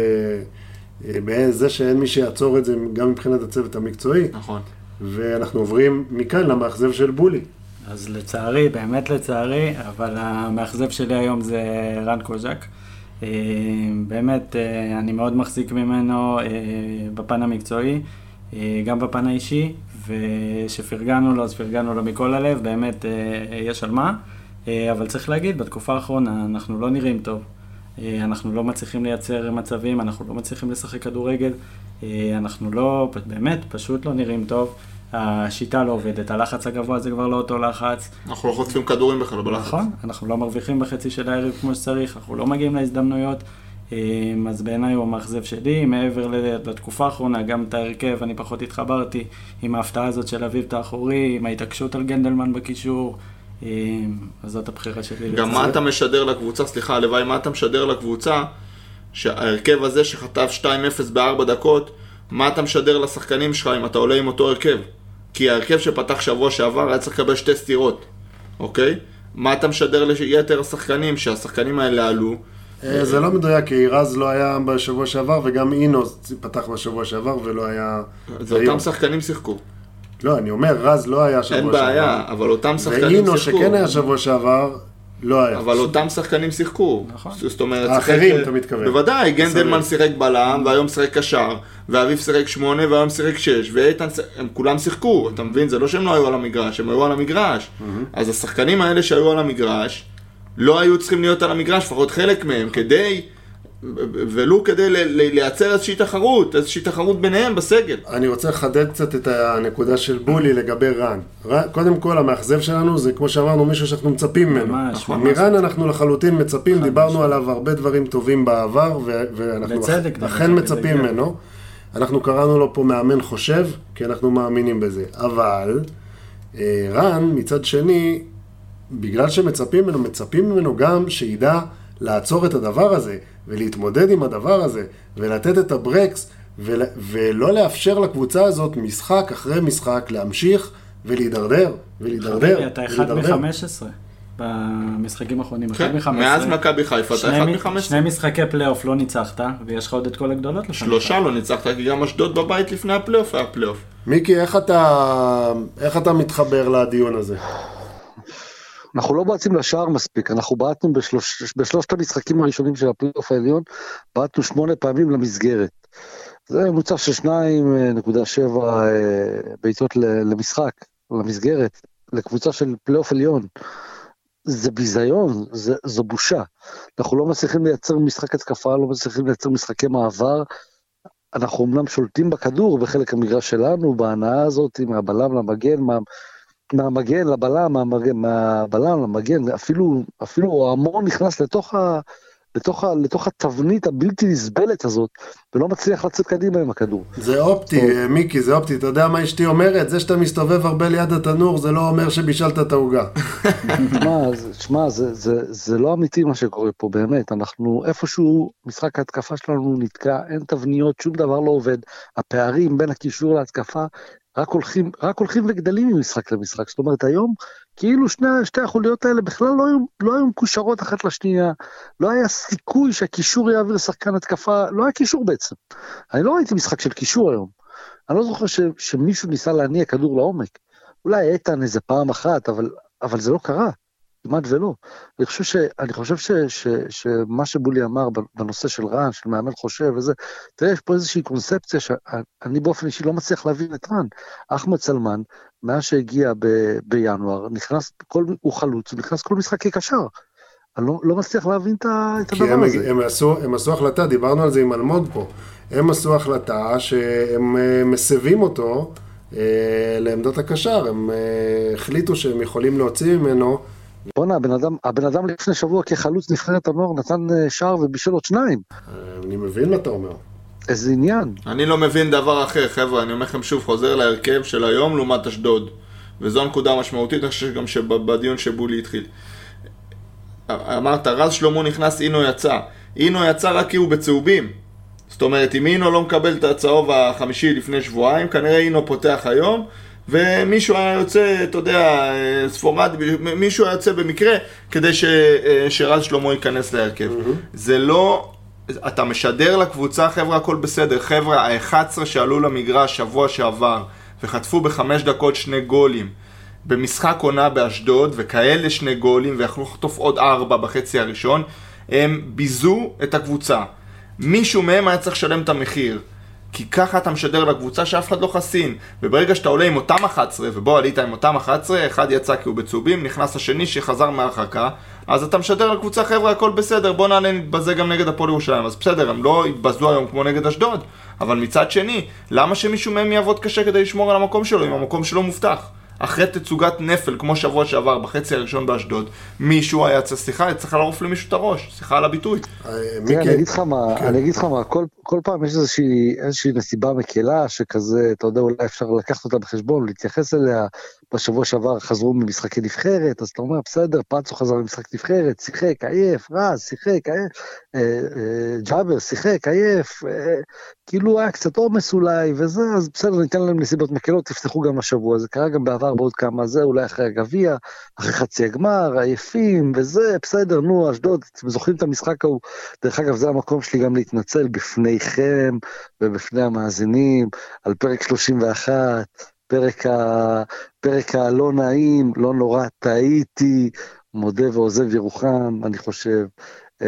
בזה שאין מי שיעצור את זה גם מבחינת הצוות המקצועי, נכון. ואנחנו עוברים מכאן למאכזב של בולי. אז לצערי, באמת לצערי, אבל המאכזב שלי היום זה רן קוז'ק. אה, באמת, אה, אני מאוד מחזיק ממנו אה, בפן המקצועי, גם בפן האישי, ושפרגנו לו, אז פרגנו לו מכל הלב, באמת יש על מה. אבל צריך להגיד, בתקופה האחרונה אנחנו לא נראים טוב. אנחנו לא מצליחים לייצר מצבים, אנחנו לא מצליחים לשחק כדורגל, אנחנו לא, באמת, פשוט לא נראים טוב. השיטה לא עובדת, הלחץ הגבוה זה כבר לא אותו לחץ. אנחנו לא חוטפים כדורים בכלל בלחץ. נכון, אנחנו לא מרוויחים בחצי של הערב כמו שצריך, אנחנו לא מגיעים להזדמנויות. אמ, אז בעיניי הוא המאכזב שלי, מעבר לתקופה האחרונה, גם את ההרכב, אני פחות התחברתי עם ההפתעה הזאת של אביב את האחורי, עם ההתעקשות על גנדלמן בקישור. אמ, אז זאת הבחירה שלי. גם מה אתה משדר לקבוצה, סליחה, הלוואי, מה אתה משדר לקבוצה, שההרכב הזה שחטף 2-0 בארבע דקות, מה אתה משדר לשחקנים שלך אם אתה עולה עם אותו הרכב? כי ההרכב שפתח שבוע שעבר היה צריך לקבל שתי סטירות, אוקיי? מה אתה משדר ליתר השחקנים, שהשחקנים האלה עלו? אה, זה לא מדויק, כי רז לא היה בשבוע שעבר, וגם אינו פתח בשבוע שעבר ולא היה... זה אותם שחקנים שיחקו. לא, אני אומר, רז לא היה שבוע שעבר. אין בעיה, אבל אותם שחקנים שיחקו. ואינו שכן היה שבוע שעבר, לא היה. אבל אותם שחקנים שיחקו. נכון. זאת אומרת, האחרים, אתה מתכוון. בוודאי, גנדלמן שיחק בלם, והיום שיחק קשר, ואביב שיחק שמונה, והיום שיחק שש, ואיתן, הם כולם שיחקו, אתה מבין? זה לא שהם לא היו על המגרש, הם היו על המגרש. אז השחקנים האלה שהיו על המגרש, לא היו צריכים להיות על המגרש, לפחות חלק מהם, כדי... ולו כדי לייצר איזושהי תחרות, איזושהי תחרות ביניהם בסגל. אני רוצה לחדד קצת את הנקודה של בולי לגבי רן. קודם כל, המאכזב שלנו זה, כמו שאמרנו, מישהו שאנחנו מצפים ממנו. ממש, נכון. מרן אנחנו לחלוטין מצפים, דיברנו עליו הרבה דברים טובים בעבר, ואנחנו אכן מצפים ממנו. אנחנו קראנו לו פה מאמן חושב, כי אנחנו מאמינים בזה. אבל, אה, רן, מצד שני, בגלל שמצפים ממנו, מצפים ממנו גם שידע לעצור את הדבר הזה, ולהתמודד עם הדבר הזה, ולתת את הברקס, ול, ולא לאפשר לקבוצה הזאת משחק אחרי משחק להמשיך ולהידרדר, ולהידרדר. חביבי, אתה אחד מ-15 במשחקים האחרונים, אחד מ-15. מאז מכבי חיפה אתה אחד מ-15. שני משחקי פלייאוף לא ניצחת, ויש לך עוד את כל הגדולות לפניך. שלושה לא ניצחת, כי גם אשדוד בבית לפני הפלייאוף היה פלייאוף. מיקי, איך אתה, איך אתה מתחבר לדיון הזה? אנחנו לא בועטים לשער מספיק, אנחנו בעטנו בשלוש, בשלושת המשחקים הראשונים של הפלייאוף העליון, בעטנו שמונה פעמים למסגרת. זה ממוצע של 2.7 אה, בעיטות למשחק, למסגרת, לקבוצה של פלייאוף עליון. זה ביזיון, זה, זו בושה. אנחנו לא מצליחים לייצר משחק התקפה, לא מצליחים לייצר משחקי מעבר. אנחנו אמנם שולטים בכדור בחלק המגרש שלנו, בהנאה הזאת, מהבלם למגן, מה, מהמגן לבלם, מהמגן, מהבלם למגן, אפילו, אפילו המון נכנס לתוך, ה, לתוך, ה, לתוך התבנית הבלתי נסבלת הזאת, ולא מצליח לצאת קדימה עם הכדור. זה אופטי, מיקי, זה אופטי. אתה יודע מה אשתי אומרת? זה שאתה מסתובב הרבה ליד התנור, זה לא אומר שבישלת את העוגה. שמע, זה, זה, זה לא אמיתי מה שקורה פה, באמת. אנחנו איפשהו, משחק ההתקפה שלנו נתקע, אין תבניות, שום דבר לא עובד. הפערים בין הקישור להתקפה רק הולכים, רק הולכים וגדלים ממשחק למשחק. זאת אומרת, היום, כאילו שני, שתי החוליות האלה בכלל לא היו, לא היו מקושרות אחת לשנייה, לא היה סיכוי שהקישור יעביר שחקן התקפה, לא היה קישור בעצם. אני לא ראיתי משחק של קישור היום. אני לא זוכר ש, שמישהו ניסה להניע כדור לעומק. אולי איתן איזה פעם אחת, אבל, אבל זה לא קרה. כמעט ולא. אני חושב, ש, אני חושב ש, ש, שמה שבולי אמר בנושא של רן, של מאמן חושב וזה, תראה, יש פה איזושהי קונספציה שאני באופן אישי לא מצליח להבין את רן. אחמד סלמן, מאז שהגיע ב, בינואר, נכנס, כל, הוא חלוץ, הוא נכנס כל משחק כקשר. אני לא, לא מצליח להבין את הדבר הם, הזה. הם עשו, הם עשו החלטה, דיברנו על זה עם אלמוג פה, הם עשו החלטה שהם אה, מסבים אותו אה, לעמדת הקשר, הם אה, החליטו שהם יכולים להוציא ממנו בואנה, הבן אדם, הבן אדם לפני שבוע כחלוץ נבחרת הנוער נתן אה, שער ובישל עוד שניים. אני מבין מה אתה אומר. איזה עניין. אני לא מבין דבר אחר, חבר'ה, אני אומר לכם שוב, חוזר להרכב של היום לעומת אשדוד. וזו הנקודה המשמעותית, אני חושב גם שבדיון שבולי התחיל. אמרת, רז שלמה נכנס, אינו יצא. אינו יצא רק כי הוא בצהובים. זאת אומרת, אם אינו לא מקבל את הצהוב החמישי לפני שבועיים, כנראה אינו פותח היום, ומישהו היה יוצא, אתה יודע, ספורד, מישהו היה יוצא במקרה כדי ש, שרז שלמה ייכנס להרכב. Mm-hmm. זה לא, אתה משדר לקבוצה, חבר'ה, הכל בסדר. חבר'ה, ה-11 שעלו למגרש שבוע שעבר וחטפו בחמש דקות שני גולים. במשחק עונה באשדוד, וכאלה שני גולים, ויכלו לחטוף עוד ארבע בחצי הראשון, הם ביזו את הקבוצה. מישהו מהם היה צריך לשלם את המחיר. כי ככה אתה משדר לקבוצה שאף אחד לא חסין. וברגע שאתה עולה עם אותם 11, ובוא עלית עם אותם 11, אחד יצא כי הוא בצהובים, נכנס השני שחזר מהרחקה, אז אתה משדר לקבוצה, חבר'ה, הכל בסדר, בוא נעלה נתבזה גם נגד הפועל ירושלים. אז בסדר, הם לא יתבזו היום כמו נגד אשדוד, אבל מצד שני, למה שמישהו מהם יעבוד קשה כדי לשמור על המקום שלו, אם המקום שלו מובטח? אחרי תצוגת נפל, כמו שבוע שעבר, בחצי הראשון באשדוד, מישהו היה צריך, סליחה, צריך לערוף למישהו את הראש, סליחה על הביטוי. אה, מיקי, אני אגיד לך מה, כן. אני אגיד לך מה, כל, כל פעם יש איזושהי נסיבה מקלה שכזה, אתה יודע, אולי אפשר לקחת אותה בחשבון, להתייחס אליה. בשבוע שעבר חזרו ממשחקי נבחרת, אז אתה אומר, בסדר, פאצו חזר ממשחק נבחרת, שיחק, עייף, רז, שיחק, עייף, אה, אה, ג'אבר, שיחק, עייף, אה, כאילו היה קצת עומס אולי, וזה, אז בסדר, ניתן להם נסיבות מקלות, תפתחו גם השבוע, זה קרה גם בעבר בעוד כמה, זה אולי אחרי הגביע, אחרי חצי הגמר, עייפים, וזה, בסדר, נו, אשדוד, אתם זוכרים את המשחק ההוא? דרך אגב, זה המקום שלי גם להתנצל בפניכם ובפני המאזינים על פרק 31, פרק, ה... פרק הלא נעים, לא נורא, טעיתי, מודה ועוזב ירוחם, אני חושב, אה,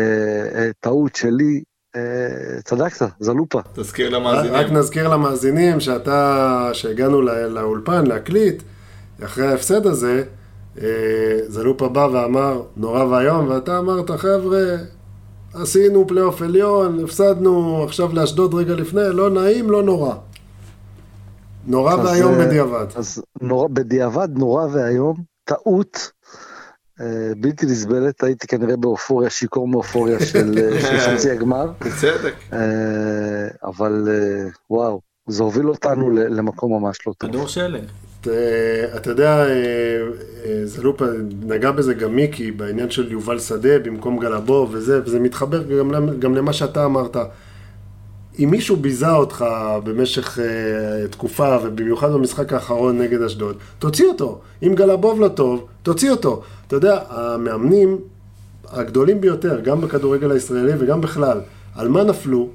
אה, טעות שלי, אה, צדקת, זלופה. תזכיר רק למאזינים. נזכיר למאזינים שאתה, שהגענו לא- לאולפן להקליט, אחרי ההפסד הזה, אה, זלופה בא ואמר, נורא ואיום, ואתה אמרת, חבר'ה, עשינו פלייאוף עליון, הפסדנו עכשיו לאשדוד רגע לפני, לא נעים, לא נורא. נורא ואיום אה, בדיעבד. אז נורא, בדיעבד נורא ואיום, טעות אה, בלתי נסבלת, הייתי כנראה באופוריה, שיכור מאופוריה של, אה, של חצי הגמר, בצדק. אה, אבל אה, וואו, זה הוביל אותנו ל- למקום ממש לא טוב. כדור שלג. אה, אתה יודע, אה, אה, זלופה, נגע בזה גם מיקי, בעניין של יובל שדה במקום גלבוב וזה, וזה מתחבר גם למה שאתה אמרת. אם מישהו ביזה אותך במשך אה, תקופה, ובמיוחד במשחק האחרון נגד אשדוד, תוציא אותו. אם גלבוב לא טוב, תוציא אותו. אתה יודע, המאמנים הגדולים ביותר, גם בכדורגל הישראלי וגם בכלל, על מה נפלו?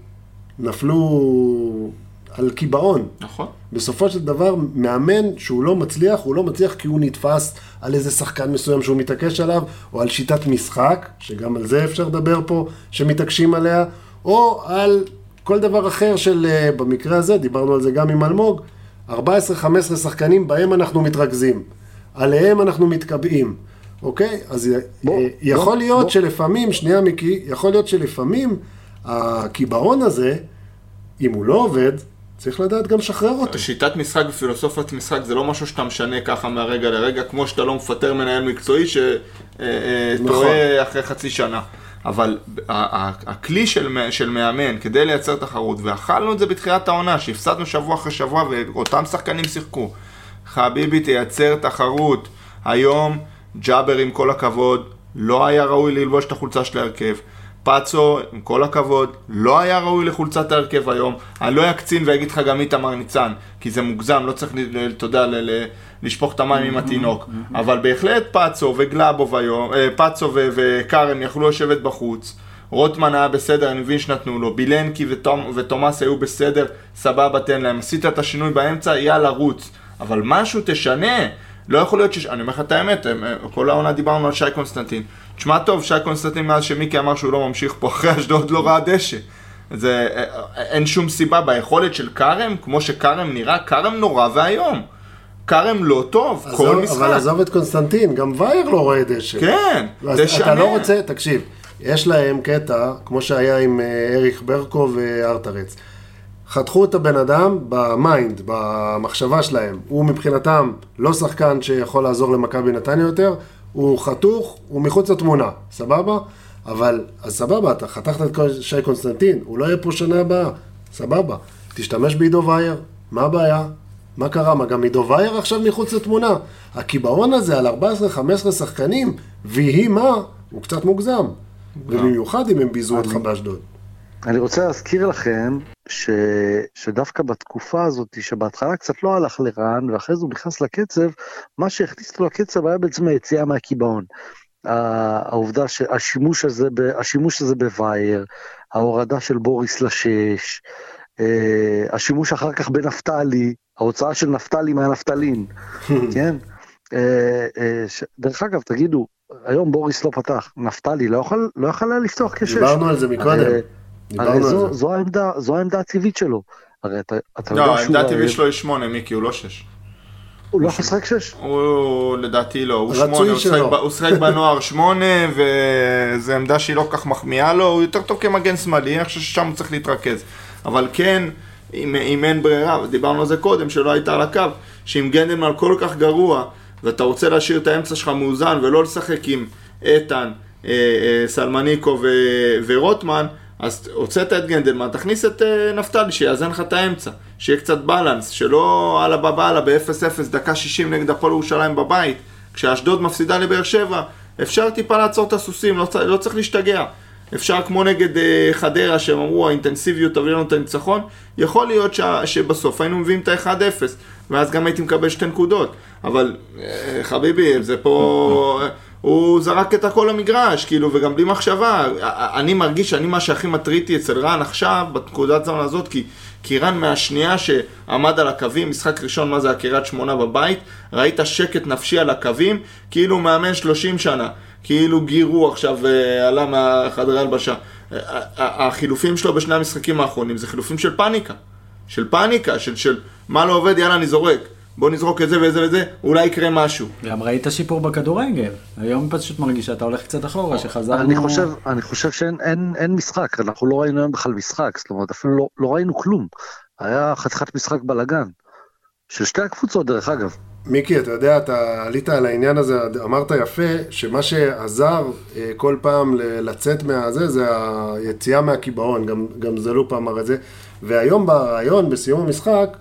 נפלו על קיבעון. נכון. בסופו של דבר, מאמן שהוא לא מצליח, הוא לא מצליח כי הוא נתפס על איזה שחקן מסוים שהוא מתעקש עליו, או על שיטת משחק, שגם על זה אפשר לדבר פה, שמתעקשים עליה, או על כל דבר אחר של, אה, במקרה הזה, דיברנו על זה גם עם אלמוג, 14-15 שחקנים בהם אנחנו מתרכזים, עליהם אנחנו מתקבעים, אוקיי? אז אה, בוא, יכול בוא, להיות בוא. שלפעמים, שנייה מיקי, יכול להיות שלפעמים הקיבעון הזה, אם הוא לא עובד, צריך לדעת גם לשחרר אותו. שיטת משחק ופילוסופיית משחק זה לא משהו שאתה משנה ככה מהרגע לרגע, כמו שאתה לא מפטר מנהל מקצועי נכון. שטועה אחרי חצי שנה. אבל הכלי של, של מאמן כדי לייצר תחרות, ואכלנו את זה בתחילת העונה, שהפסדנו שבוע אחרי שבוע ואותם שחקנים שיחקו. חביבי תייצר תחרות. היום ג'אבר עם כל הכבוד, לא היה ראוי ללבוש את החולצה של ההרכב. פאצו, עם כל הכבוד, לא היה ראוי לחולצת ההרכב היום. אני לא אקצין ואגיד לך גם איתמר ניצן, כי זה מוגזם, לא צריך, אתה יודע, לשפוך את המים עם התינוק. אבל בהחלט פאצו וגלאבוב היום, אה, פאצו וכרם יכלו לשבת בחוץ. רוטמן היה בסדר, אני מבין שנתנו לו. בילנקי ותום, ותומאס היו בסדר, סבבה, תן להם. עשית את השינוי באמצע, יאללה, רוץ. אבל משהו תשנה. לא יכול להיות ש... אני אומר לך את האמת, הם- כל העונה דיברנו על שי קונסטנטין. תשמע טוב, שי קונסטנטין מאז שמיקי אמר שהוא לא ממשיך פה אחרי אשדוד לא ראה דשא. זה, אה, אין שום סיבה ביכולת של כרם, כמו שכרם נראה, כרם נורא ואיום. כרם לא טוב, כל עזוב, משחק. אבל עזוב את קונסטנטין, גם וייר לא רואה דשא. כן, תשנה. אתה לא רוצה, תקשיב, יש להם קטע, כמו שהיה עם אה, אריך ברקו וארטרץ. חתכו את הבן אדם ב mind, במחשבה שלהם. הוא מבחינתם לא שחקן שיכול לעזור למכבי נתניה יותר, הוא חתוך, הוא מחוץ לתמונה, סבבה? אבל, אז סבבה, אתה חתכת את כל- שי קונסטנטין, הוא לא יהיה פה שנה הבאה, סבבה. תשתמש בעידו וייר, מה הבעיה? מה קרה? מה גם עידו וייר עכשיו מחוץ לתמונה? הקיבעון הזה על 14-15 שחקנים, ויהי מה, הוא קצת מוגזם. ובמיוחד אם הם ביזו אותך באשדוד. אני רוצה להזכיר לכם ש... שדווקא בתקופה הזאת, שבהתחלה קצת לא הלך לרן, ואחרי זה הוא נכנס לקצב, מה שהכניס אותו לקצב היה בעצם היציאה מהקיבעון. העובדה שהשימוש הזה, ב... השימוש הזה בווייר, ההורדה של בוריס לשש, אה, השימוש אחר כך בנפתלי, ההוצאה של נפתלי מהנפתלין, כן? אה, אה. דרך אגב, תגידו, היום בוריס לא פתח, נפתלי לא יכול, לא יכול היה לפתוח כשש. דיברנו על זה מקודם. הרי- דיברנו זו. זו, העמדה, זו העמדה הטבעית שלו. הרי אתה, אתה יודע לא, שהוא העמדה הטבעית שלו היא שמונה, מיקי, הוא לא שש. הוא לא לשחק שש? הוא לדעתי לא, הוא שמונה, הוא שיחק בנוער שמונה, וזו עמדה שהיא לא כל כך מחמיאה לו, הוא יותר טוב כמגן שמאלי, אני חושב ששם הוא צריך להתרכז. אבל כן, אם, אם אין ברירה, ודיברנו על זה קודם, שלא היית על הקו, שאם גנדלמן כל כך גרוע, ואתה רוצה להשאיר את האמצע שלך מאוזן, ולא לשחק עם איתן, אה, אה, סלמניקו ו, ורוטמן, אז הוצאת את גנדלמן, תכניס את אה, נפתלי, שיאזן לך את האמצע, שיהיה קצת בלנס, שלא אללה בבאללה ב-0-0, דקה 60 נגד הפועל ירושלים בבית, כשאשדוד מפסידה לבאר שבע, אפשר טיפה לעצור את הסוסים, לא, צ- לא צריך להשתגע. אפשר כמו נגד אה, חדרה, שהם אמרו האינטנסיביות תביא לנו את הניצחון, יכול להיות ש, שבסוף היינו מביאים את ה-1-0, ואז גם הייתי מקבל שתי נקודות. אבל אה, חביבי, זה פה... הוא זרק את הכל למגרש, כאילו, וגם בלי מחשבה. אני מרגיש שאני מה שהכי מטריד אותי אצל רן עכשיו, בנקודת זמן הזאת, כי, כי רן מהשנייה שעמד על הקווים, משחק ראשון, מה זה הקריית שמונה בבית, ראית שקט נפשי על הקווים, כאילו הוא מאמן 30 שנה. כאילו גירו עכשיו, אה, עלה מהחדרי הלבשה. החילופים שלו בשני המשחקים האחרונים זה חילופים של פאניקה. של פאניקה, של, של מה לא עובד, יאללה, אני זורק. בוא נזרוק את זה וזה וזה, אולי יקרה משהו. גם ראית שיפור בכדורגל. היום פשוט מרגיש שאתה הולך קצת אחורה, שחזרנו... אני חושב, אני חושב שאין אין, אין משחק, אנחנו לא ראינו היום בכלל משחק, זאת אומרת, אפילו לא, לא ראינו כלום. היה חתיכת משחק בלאגן. של שתי הקבוצות, דרך אגב. מיקי, אתה יודע, אתה עלית על העניין הזה, אמרת יפה, שמה שעזר אה, כל פעם ל- לצאת מהזה, זה היציאה מהקיבעון, גם, גם זלופ אמר את זה. והיום בריאיון, בסיום המשחק,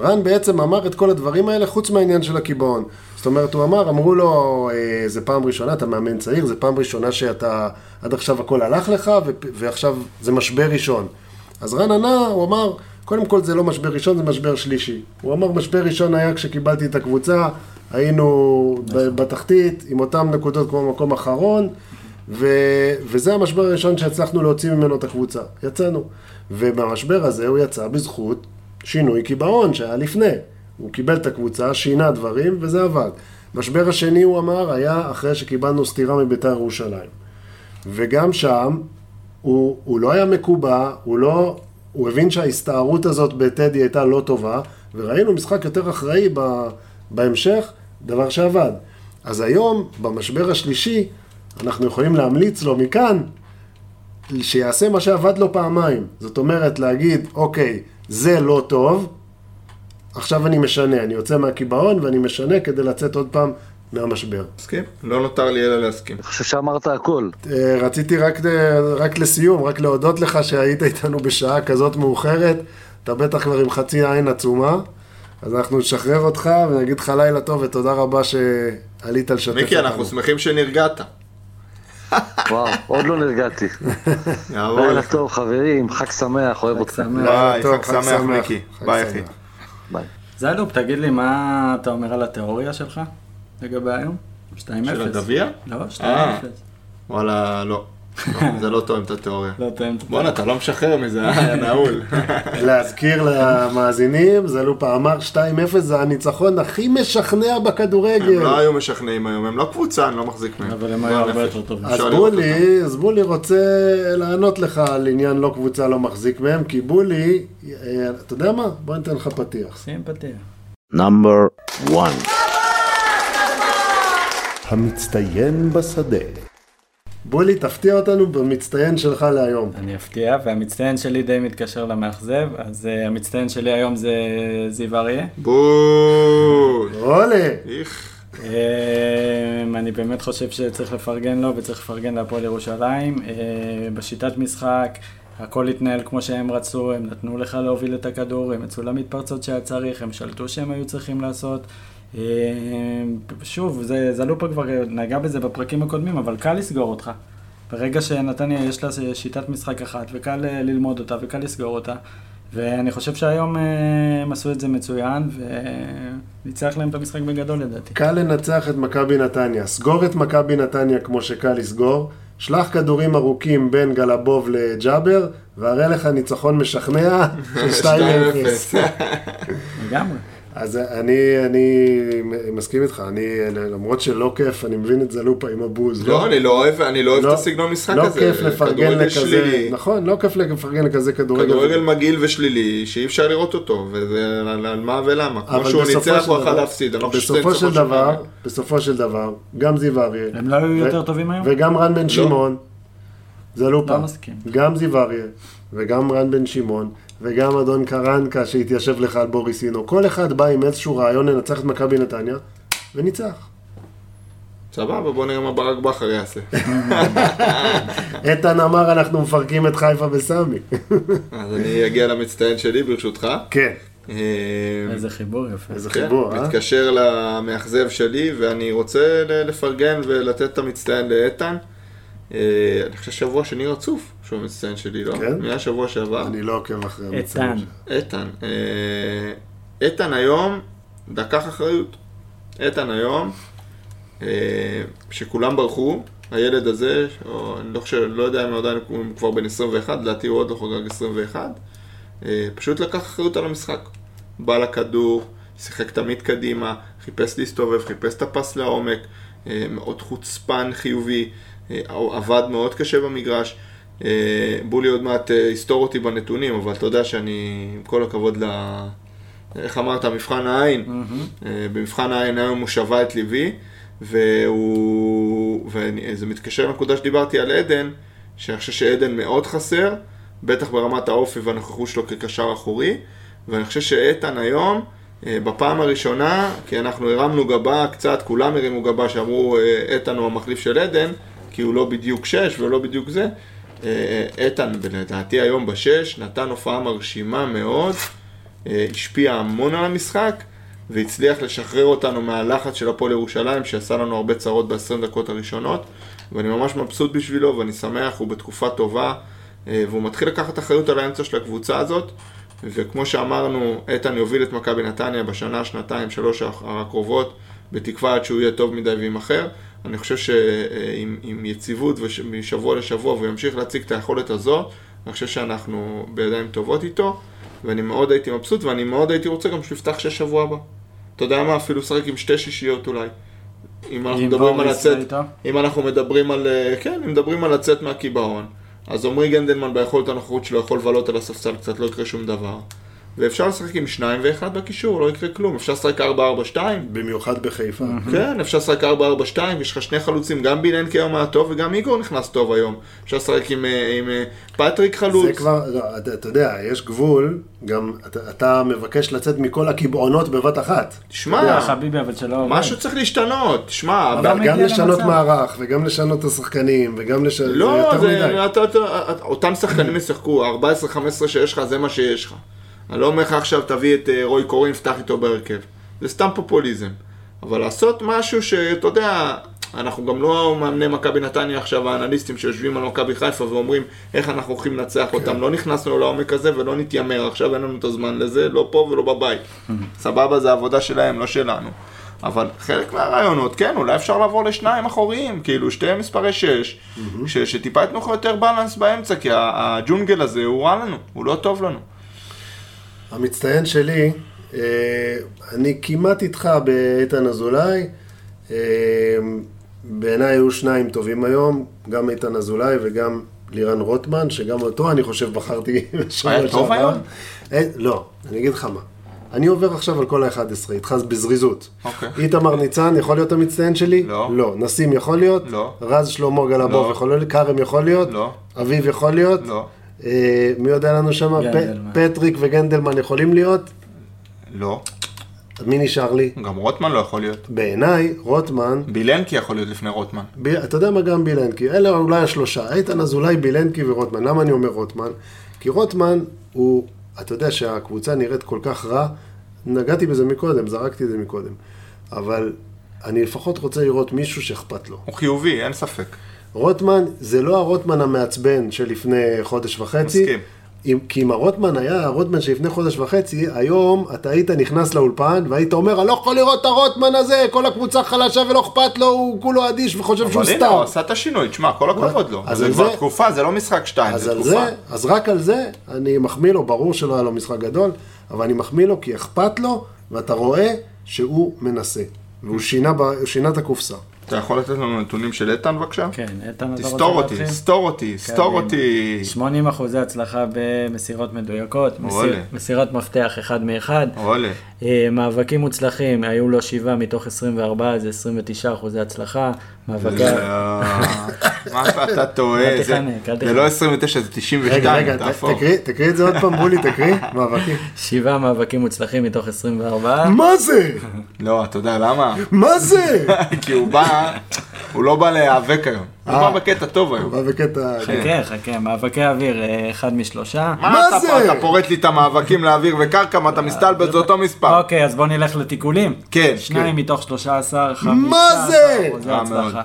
רן בעצם אמר את כל הדברים האלה חוץ מהעניין של הקיבעון. זאת אומרת, הוא אמר, אמרו לו, אה, זה פעם ראשונה, אתה מאמן צעיר, זה פעם ראשונה שאתה, עד עכשיו הכל הלך לך, ו- ועכשיו זה משבר ראשון. אז רן ענה, הוא אמר, קודם כל זה לא משבר ראשון, זה משבר שלישי. הוא אמר, משבר ראשון היה כשקיבלתי את הקבוצה, היינו ב- בתחתית, עם אותן נקודות כמו מקום אחרון, ו- וזה המשבר הראשון שהצלחנו להוציא ממנו את הקבוצה. יצאנו. ובמשבר הזה הוא יצא בזכות שינוי קיבעון שהיה לפני. הוא קיבל את הקבוצה, שינה דברים, וזה עבד. משבר השני, הוא אמר, היה אחרי שקיבלנו סטירה מביתר ירושלים. וגם שם, הוא, הוא לא היה מקובע, הוא לא... הוא הבין שההסתערות הזאת בטדי הייתה לא טובה, וראינו משחק יותר אחראי ב, בהמשך, דבר שעבד. אז היום, במשבר השלישי, אנחנו יכולים להמליץ לו מכאן, שיעשה מה שעבד לו פעמיים. זאת אומרת, להגיד, אוקיי, זה לא טוב, עכשיו אני משנה, אני יוצא מהקיבעון ואני משנה כדי לצאת עוד פעם מהמשבר. מסכים? לא נותר לי אלא להסכים. אני חושב שאמרת הכל. אה, רציתי רק, רק לסיום, רק להודות לך שהיית איתנו בשעה כזאת מאוחרת. אתה בטח כבר עם חצי עין עצומה, אז אנחנו נשחרר אותך ונגיד לך לילה טוב ותודה רבה שעלית לשתף אותנו. מיקי, אנחנו שמחים שנרגעת. וואו, עוד לא נרגעתי. יעבור לילה לך. טוב, חברים, חג שמח, אוהב. לילה ביי, טוב, חג שמח, מיקי. ביי. אחי. ביי. זלופ, תגיד לי, מה אתה אומר על התיאוריה שלך לגבי היום? 2-0. של הגביע? לא, 2-0. אה. וואלה, לא. לא, זה לא תואם את התיאוריה. לא תואם. בואנה, אתה לא משחרר מזה, אה, נעול. להזכיר למאזינים, זלופה אמר 2-0 זה הניצחון הכי משכנע הם בכדורגל. לא היו משכנעים היום, הם לא קבוצה, אני לא מחזיק מהם. אבל הם היו גועל הרבה. יותר טובים. אז בולי, אז בולי רוצה לענות לך על עניין לא קבוצה לא מחזיק מהם, כי בולי, אה, אתה יודע מה? בוא ניתן לך פתיח. שים פתיח. Number one. המצטיין בשדה. בולי, תפתיע אותנו במצטיין שלך להיום. אני אפתיע, והמצטיין שלי די מתקשר למאכזב, אז uh, המצטיין שלי היום זה זיו אריה. בול. עולה! איך. אמ, אני באמת חושב שצריך לפרגן לו וצריך לפרגן להפועל ירושלים. אה, בשיטת משחק, הכל התנהל כמו שהם רצו, הם נתנו לך להוביל את הכדור, הם יצאו למתפרצות שהיה צריך, הם שלטו שהם היו צריכים לעשות. אמ, שוב, זה, זלופה כבר נגע בזה בפרקים הקודמים, אבל קל לסגור אותך. ברגע שנתניה יש לה שיטת משחק אחת, וקל אה, ללמוד אותה, וקל לסגור אותה. ואני חושב שהיום אה, הם עשו את זה מצוין, וניצח להם את המשחק בגדול לדעתי. קל לנצח את מכבי נתניה. סגור את מכבי נתניה כמו שקל לסגור. שלח כדורים ארוכים בין גלבוב לג'אבר, והראה לך ניצחון משכנע של 2-0. לגמרי. אז אני, אני מסכים איתך, אני, למרות שלא כיף, אני מבין את זלופה עם הבוז. לא, אני לא אוהב, אני לא אוהב לא- את הסגנון משחק לא הזה. כיף לפרגן לכזה, שלילי. נכון, לא כיף לפרגן לכזה כדורגל. כדורגל מגעיל ושלילי, שאי אפשר לראות אותו, וזה על, על מה ולמה. כמו שהוא בסופו ניצח, של הוא יכול דבר- להפסיד. לא בסופו של דבר. בסופו של דבר, גם זיו אריה, הם לא היו יותר טובים היום? וגם רן בן שמעון, זלופה, לא מסכים. גם זיו אריה, וגם רן בן שמעון, וגם אדון קרנקה שהתיישב לך על בוריסינו, כל אחד בא עם איזשהו רעיון לנצח את מכבי נתניה, וניצח. סבבה, בוא נראה מה ברק בכר יעשה. איתן אמר אנחנו מפרקים את חיפה בסמי. אז אני אגיע למצטיין שלי, ברשותך. כן, אה, איזה חיבור יפה. איזה כן, חיבור, אה? מתקשר למאכזב שלי, ואני רוצה לפרגן ולתת את המצטיין לאיתן. אה, אני חושב שבוע שני רצוף שהוא המצטיין שלי, לא? כן? מהשבוע שעבר. אני לא עוקב אחרי איתן. המצבים. איתן, אה, איתן היום לקח אחריות. איתן היום, אה, שכולם ברחו, הילד הזה, או, אני לא חושב, לא יודע אם הוא עדיין הוא כבר בן 21, לדעתי הוא עוד לא חוגג 21, אה, פשוט לקח אחריות על המשחק. בא לכדור, שיחק תמיד קדימה, חיפש להסתובב, חיפש את הפס לעומק, אה, מאוד חוצפן חיובי, עבד מאוד קשה במגרש. אה, בולי עוד מעט אה, יסתור אותי בנתונים, אבל אתה יודע שאני, עם כל הכבוד ל... איך אמרת, מבחן העין. אה, במבחן העין היום הוא שבה את ליבי, והוא... וזה מתקשר לנקודה שדיברתי על עדן, שאני חושב שעדן מאוד חסר, בטח ברמת האופי והנוכחות שלו כקשר אחורי, ואני חושב שאיתן היום, אה, בפעם הראשונה, כי אנחנו הרמנו גבה קצת, כולם הרימו גבה שאמרו אה, איתן הוא המחליף של עדן, כי הוא לא בדיוק שש ולא בדיוק זה. אה, איתן, לדעתי היום בשש, נתן הופעה מרשימה מאוד, אה, השפיע המון על המשחק, והצליח לשחרר אותנו מהלחץ של הפועל ירושלים, שעשה לנו הרבה צרות ב-20 דקות הראשונות, ואני ממש מבסוט בשבילו, ואני שמח, הוא בתקופה טובה, אה, והוא מתחיל לקחת אחריות על האמצע של הקבוצה הזאת, וכמו שאמרנו, איתן יוביל את מכבי נתניה בשנה, שנתיים, שלוש הקרובות, בתקווה עד שהוא יהיה טוב מדי ויימכר. אני חושב שעם עם יציבות וש- משבוע לשבוע והוא ימשיך להציג את היכולת הזאת, אני חושב שאנחנו בידיים טובות איתו, ואני מאוד הייתי מבסוט, ואני מאוד הייתי רוצה גם שהוא יפתח שש שבוע הבא. אתה יודע מה? אפילו לשחק עם שתי שישיות אולי. אם אנחנו מדברים על לצאת? אם אנחנו מדברים על, כן, אם מדברים על לצאת מהקיבעון, אז עמרי גנדלמן ביכולת הנוכחות שלו יכול לבלות על הספסל קצת, לא יקרה שום דבר. ואפשר לשחק עם שניים ואחד בקישור, לא יקרה כלום. אפשר לשחק 4-4-2, במיוחד בחיפה. כן, אפשר לשחק 4-4-2, יש לך שני חלוצים, גם בילנקי היום היה טוב וגם איגור נכנס טוב היום. אפשר לשחק עם, אה, עם אה, פטריק חלוץ. זה כבר, לא, אתה, אתה יודע, יש גבול, גם אתה, אתה מבקש לצאת מכל הקיבעונות בבת אחת. שמע, חביבי, אבל שלא. משהו צריך להשתנות. שמע, אבל גם לשנות. מערך, וגם לשנות את השחקנים, וגם לשנות, לא, יותר זה, מדי. אתה, אתה, אותם שחקנים ישחקו, 14-15 שיש לך, זה מה שיש לך. אני לא אומר לך עכשיו תביא את אה, רוי קורין, פתח איתו בהרכב. זה סתם פופוליזם. אבל לעשות משהו שאתה יודע, אנחנו גם לא מאמני מכבי נתניה עכשיו, האנליסטים שיושבים על מכבי חיפה ואומרים איך אנחנו הולכים לנצח אותם. לא נכנסנו לעומק הזה ולא נתיימר, עכשיו אין לנו את הזמן לזה, לא פה ולא בבית. סבבה, זה עבודה שלהם, לא שלנו. אבל חלק מהרעיונות, כן, אולי אפשר לעבור לשניים אחוריים, כאילו שתי מספרי שש, ש- שטיפה ייתנו לך יותר בלנס באמצע, כי הג'ונגל הזה הוא רע לנו, הוא לא טוב לנו. המצטיין שלי, אה, אני כמעט איתך באיתן אזולאי. אה, בעיניי היו שניים טובים היום, גם איתן אזולאי וגם לירן רוטמן, שגם אותו אני חושב בחרתי בשבוע היה טוב שעבר. היום? אה, לא, אני אגיד לך מה. אני עובר עכשיו על כל ה-11, איתך בזריזות. אוקיי. איתמר ניצן יכול להיות המצטיין שלי? לא. לא. נסים יכול להיות? לא. רז שלמה גלבוב לא. יכול להיות? כרם יכול להיות? לא. אביב יכול להיות? לא. אה, מי יודע לנו שם? פטריק וגנדלמן יכולים להיות? לא. מי נשאר לי? גם רוטמן לא יכול להיות. בעיניי, רוטמן, בילנקי יכול להיות לפני רוטמן. ב... אתה יודע מה גם בילנקי, אלה אולי השלושה, איתן אזולאי, בילנקי ורוטמן. למה אני אומר רוטמן? כי רוטמן הוא, אתה יודע שהקבוצה נראית כל כך רע, נגעתי בזה מקודם, זרקתי את זה מקודם, אבל אני לפחות רוצה לראות מישהו שאכפת לו. הוא חיובי, אין ספק. רוטמן זה לא הרוטמן המעצבן שלפני חודש וחצי. מסכים. אם, כי אם הרוטמן היה הרוטמן שלפני חודש וחצי, היום אתה היית נכנס לאולפן והיית אומר, אני לא יכול לראות את הרוטמן הזה, כל הקבוצה חלשה ולא אכפת לו, הוא כולו אדיש וחושב שהוא אבל הנה, סתם. הוא עשה את השינוי, תשמע, כל הכבוד לו. זה כבר תקופה, זה לא משחק שתיים, זה תקופה. זה, אז רק על זה אני מחמיא לו, ברור שלא היה לו משחק גדול, אבל אני מחמיא לו כי אכפת לו, ואתה רואה שהוא מנסה. והוא שינה את הקופסה. אתה יכול לתת לנו נתונים של איתן בבקשה? כן, איתן, אתה תסתור רוצה אותי, להתחיל? סתור אותי, סתור כן, אותי. 80 אחוזי הצלחה במסירות מדויקות, מסיר. מסירת מפתח אחד מאחד, וואלה. אה, מאבקים מוצלחים, היו לו שבעה מתוך 24, זה 29 אחוזי הצלחה, מאבקי... מה אתה טועה? זה-. לא 29, זה 92. רגע, רגע, תהפוך. תקריא, תקריא את זה עוד פעם, בולי, תקריא, מאבקים. שבעה מאבקים מוצלחים מתוך 24. מה זה? לא, אתה יודע למה? מה זה? כי הוא בא, הוא לא בא להיאבק היום. הוא אה. בא בקטע טוב היום. מה בקטע... חכה, חכה, מאבקי אוויר, אה, אחד משלושה. מה זה? אתה פורט לי את המאבקים לאוויר וקרקע, מה אתה מסתלבט, זה אותו מספר. אוקיי, אז בוא נלך לתיקולים. כן, שניים כן. מתוך 13, 15 מה זה? הצלחה.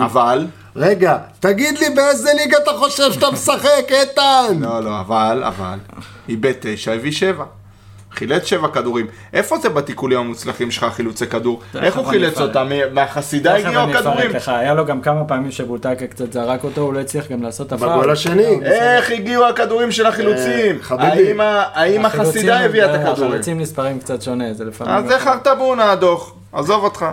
אבל, רגע, תגיד לי באיזה ליגה אתה חושב שאתה משחק, איתן? לא, לא, אבל, אבל, איבד תשע, הביא שבע. חילץ שבע כדורים. איפה זה בתיקולים המוצלחים שלך, חילוצי כדור? איך הוא חילץ. אותם? מהחסידה הגיעו הכדורים? לך, היה לו גם כמה פעמים שבוטקה קצת זרק אותו, הוא לא הצליח גם לעשות הפעם. בגול השני. איך הגיעו הכדורים של החילוצים? אה, חביבי. האם החסידה הביאה את הכדורים? החלוצים נספרים קצת שונה, זה לפעמים... אז זה חרטבונה הדוח, עזוב אותך.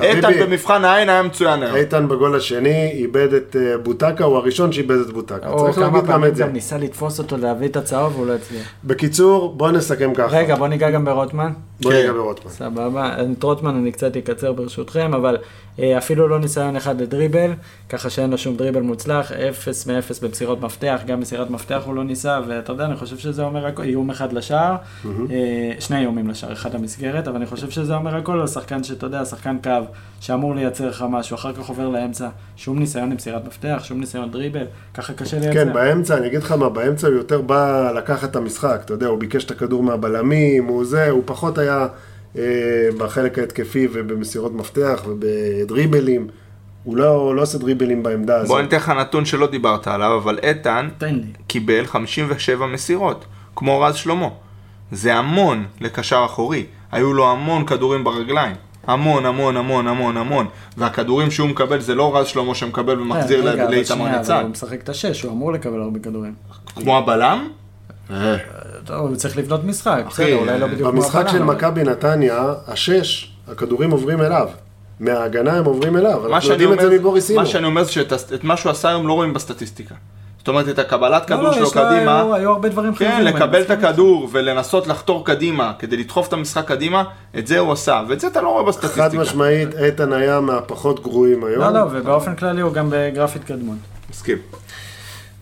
איתן במבחן העין היה מצוין היום. איתן בגול השני איבד את אה, בוטקה, הוא הראשון שאיבד את בוטקה. הוא צריך כמה להגיד גם את זה. גם ניסה לתפוס אותו, להביא את הצהוב, והוא לא הצליח. בקיצור, בוא נסכם ככה. רגע, בוא ניגע גם ברוטמן. בוא כן. ניגע ברוטמן. סבבה, את רוטמן אני קצת אקצר ברשותכם, אבל אה, אפילו לא ניסיון אחד לדריבל, ככה שאין לו שום דריבל מוצלח, אפס מאפס במסירות מפתח, גם מסירת מפתח הוא לא ניסה, ואתה יודע, אני חושב שזה אומר הכל, איום אחד לשער, אה, שני איומים לשער, אחד למסגרת, אבל אני חושב שזה אומר הכל על שחקן שאתה יודע, שחקן קו, שאמור לייצר לך משהו, אחר כך עובר לאמצע, שום ניסיון למסירת מפתח, שום ניסיון דריבל, ככה קשה לייצר. כן, באמצע, אני אגיד לך מה, באמצע הוא יותר בא לקחת את המשחק, אתה יודע, הוא ביקש את הכדור מהבלמים, הוא זה, הוא פחות היה אה, בחלק ההתקפי ובמסירות מפתח ובדריבלים. הוא לא, לא עושה דריבלים בעמדה הזאת. בוא ניתן לך נתון שלא דיברת עליו, אבל איתן. קיבל 57 מסירות, כמו רז שלמה. זה המון לקשר אחורי. היו לו המון כדורים ברגליים. המון, המון, המון, המון, המון. והכדורים שהוא מקבל זה לא רז שלמה שמקבל ומחזיר כן, רגע, אבל לאיתמר ניצן. הוא משחק את השש, הוא אמור לקבל הרבה כדורים. כמו הבלם? טוב, הוא צריך לבנות משחק, אחי, בסדר, אולי לא בדיוק כמו במשחק הבלם, של אבל- מכבי נתניה, השש, הכדורים עוברים אליו. מההגנה הם עוברים אליו. מה אנחנו שאני יודעים את אומר, זה מבוריסינו. מה שאני אומר זה שאת את מה שהוא עשה היום לא רואים בסטטיסטיקה. זאת אומרת, את הקבלת לא, כדור לא, שלו יש לו- היו- קדימה, היו הרבה דברים כן, חיוביים, אני לקבל את. הכדור ולנסות לחתור קדימה כדי לדחוף את המשחק קדימה, את זה הוא עשה, ואת זה אתה לא רואה חד בסטטיסטיקה. משמעית, איתן היה מהפחות גרועים היום. לא, לא, ובאופן כללי הוא גם בגרף התקדמות. מסכים.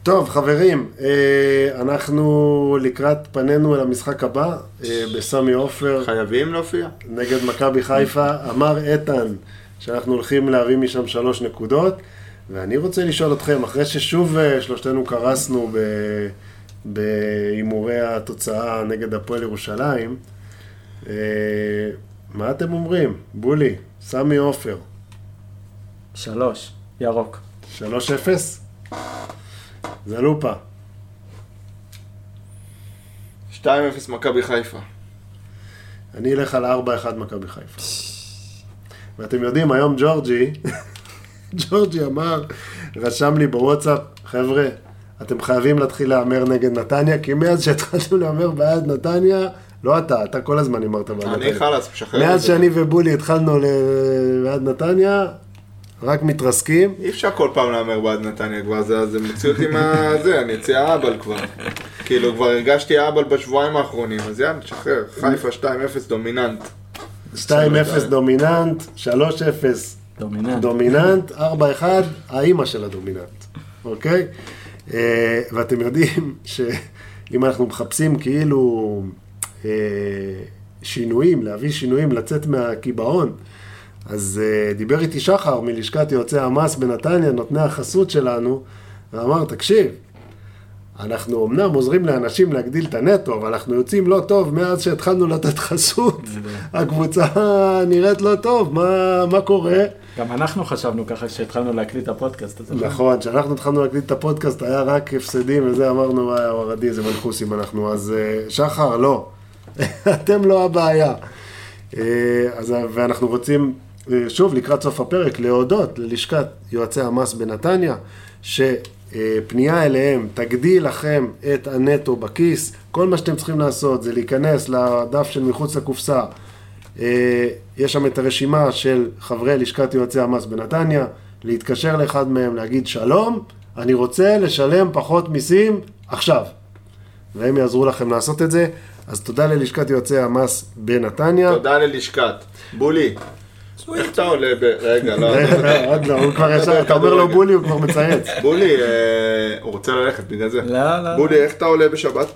טוב, חברים, אה, אנחנו לקראת פנינו אל המשחק הבא, אה, בסמי עופר, חייבים להופיע. נגד מכבי חיפה. אמר איתן שאנחנו הולכים להביא משם שלוש נקודות, ואני רוצה לשאול אתכם, אחרי ששוב אה, שלושתנו קרסנו ב- בהימורי התוצאה נגד הפועל ירושלים, אה, מה אתם אומרים? בולי, סמי עופר, שלוש, ירוק. 3-0? זלופה. 2-0 מכבי חיפה. אני אלך על 4-1 מכבי חיפה. ואתם יודעים, היום ג'ורג'י, ג'ורג'י אמר, רשם לי בוואטסאפ, חבר'ה, אתם חייבים להתחיל להמר נגד נתניה, כי מאז שהתחלנו להמר בעד נתניה, לא אתה, אתה כל הזמן הימרת בעד אני נתניה. חלאס, משחרר את מאז. שאני ובולי התחלנו בעד נתניה, רק מתרסקים. אי אפשר כל פעם להמר בעד נתניה כבר, זה, זה מוציא אותי מה... זה, אני אצא האבל כבר. כאילו, כבר הרגשתי האבל בשבועיים האחרונים, אז יאללה, תשחרר. חיפה 2-0 דומיננט. 2-0 דומיננט, 3-0 דומיננט. דומיננט, 4-1, האימא של הדומיננט, אוקיי? אה, ואתם יודעים שאם אנחנו מחפשים כאילו אה, שינויים, להביא שינויים, לצאת מהקיבעון, אז אה, דיבר איתי שחר מלשכת יועצי המס בנתניה, נותני החסות שלנו, ואמר, תקשיב, אנחנו אמנם עוזרים לאנשים להגדיל את הנטו, אבל אנחנו יוצאים לא טוב מאז שהתחלנו לתת חסות. הקבוצה נראית לא טוב, מה, מה קורה? גם אנחנו חשבנו ככה כשהתחלנו להקליט את הפודקאסט הזה. נכון, כשאנחנו התחלנו להקליט את הפודקאסט היה רק הפסדים וזה, אמרנו, וואי, ווארדי, איזה מנחוסים אנחנו. אז אה, שחר, לא. אתם לא הבעיה. אה, אז, ואנחנו רוצים אה, שוב, לקראת סוף הפרק, להודות ללשכת יועצי המס בנתניה, שפנייה אליהם תגדיל לכם את הנטו בכיס. כל מה שאתם צריכים לעשות זה להיכנס לדף של מחוץ לקופסה. אה, יש שם את הרשימה של חברי לשכת יועצי המס בנתניה, להתקשר לאחד מהם, להגיד שלום, אני רוצה לשלם פחות מיסים עכשיו. והם יעזרו לכם לעשות את זה. אז תודה ללשכת יועצי המס בנתניה. תודה ללשכת. בולי, איך אתה עולה ב... רגע, לא. עוד לא, הוא כבר ישר, אתה אומר לו בולי, הוא כבר מצייץ. בולי, אה, הוא רוצה ללכת בגלל זה. לא, לא. בולי, איך אתה עולה בשבת?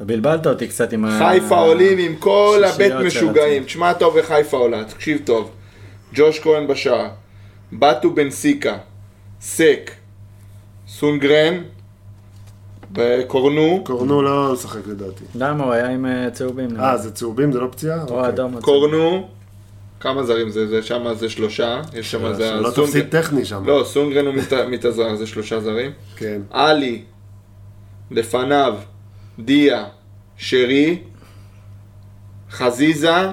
אתה בלבלת אותי קצת עם ה... חיפה עולים עם כל הבית משוגעים. תשמע טוב איך חיפה עולה, תקשיב טוב. ג'וש כהן בשער, בטו בן סיקה, סק, סונגרן, וקורנו, קורנו לא משחק לדעתי. למה? הוא היה עם אה, צהובים. אה, זה צהובים? זה לא פציעה? או אוקיי. אדום. קורנו, כמה זרים זה? זה שם זה שלושה, יש שם זה... שלא תפסיד טכני שם. לא, סונגרן הוא מת- מתאזרח, זה שלושה זרים. כן. עלי, לפניו, דיה, שרי, חזיזה,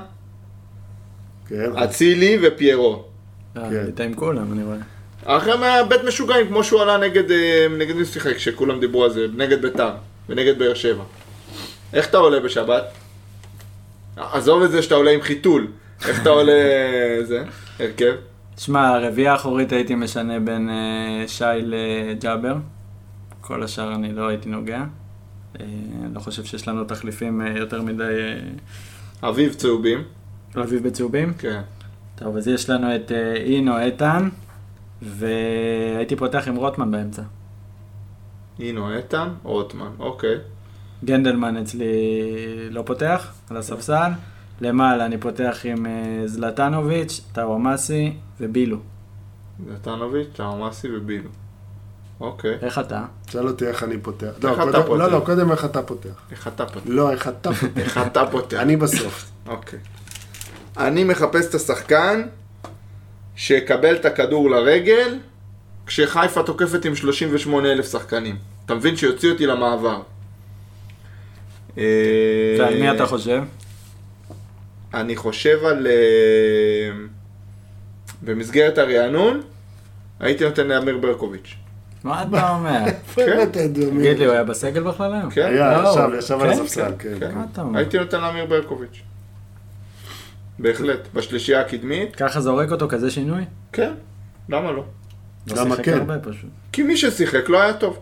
כן. אצילי ופיירו. אה, כן. עם כולם, אני רואה. אחרי מהבית משוגעים, כמו שהוא עלה נגד, אה, נגד מי שיחק, שכולם דיברו על זה, נגד ביתר ונגד באר שבע. איך אתה עולה בשבת? עזוב את זה שאתה עולה עם חיתול. איך אתה עולה זה? הרכב? תשמע, רביעייה אחורית הייתי משנה בין אה, שי לג'אבר. כל השאר אני לא הייתי נוגע. אה, לא חושב שיש לנו תחליפים אה, יותר מדי... אה, אביב צהובים. אביב בצהובים. כן. טוב, אז יש לנו את אינו איתן, והייתי פותח עם רוטמן באמצע. אינו איתן, רוטמן, אוקיי. גנדלמן אצלי לא פותח, על הספסל. למעלה אני פותח עם זלטנוביץ', טאוואמאסי ובילו. נתנוביץ', צ'ארמאסי ובילו. אוקיי. איך אתה? שאל אותי איך אני פותח. לא, איך אתה קודם- פותח? לא, לא, קודם איך אתה פותח. איך אתה פותח? לא, איך אתה פותח. איך אתה פותח? אני בסוף. אוקיי. אני מחפש את השחקן שיקבל את הכדור לרגל כשחיפה תוקפת עם 38 אלף שחקנים. אתה מבין שיוציא אותי למעבר. אה, ועל מי אתה חושב? אני חושב על... אה, במסגרת הרענון, הייתי נותן לאמיר ברקוביץ'. מה אתה אומר? אדוני. תגיד לי, הוא היה בסגל בכלל היום? כן? היה, לא, ישב, ישב על כן, הספסל, כן. כן. מה אתה אומר? הייתי נותן לאמיר ברקוביץ'. בהחלט. בשלישייה הקדמית, ככה זורק אותו כזה שינוי? כן. למה לא? לא למה כן? הרבה פשוט. כי מי ששיחק לא היה טוב.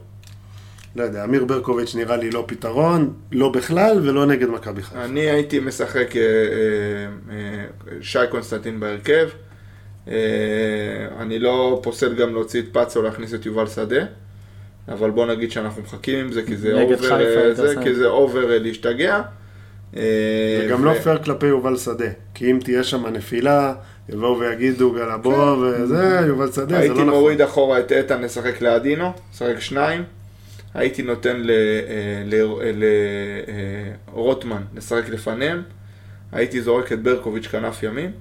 לא יודע, אמיר ברקוביץ' נראה לי לא פתרון, לא בכלל ולא נגד מכבי חיפה. אני הייתי משחק אה, אה, אה, שי קונסטנטין בהרכב. אה, אני לא פוסל גם להוציא את פאצו להכניס את יובל שדה. אבל בוא נגיד שאנחנו מחכים עם זה, כי זה over, אה, זה. כי זה over אה, להשתגע. זה גם ו- לא פייר כלפי יובל שדה, כי אם תהיה שם נפילה, יבואו ויגידו גלבוע וזה, יובל שדה, זה הייתי לא נכון. מוריד אחורה את איתן לשחק לאדינו, לשחק שניים. הייתי נותן לרוטמן לשחק לפניהם. הייתי זורק את ברקוביץ' כנף ימין,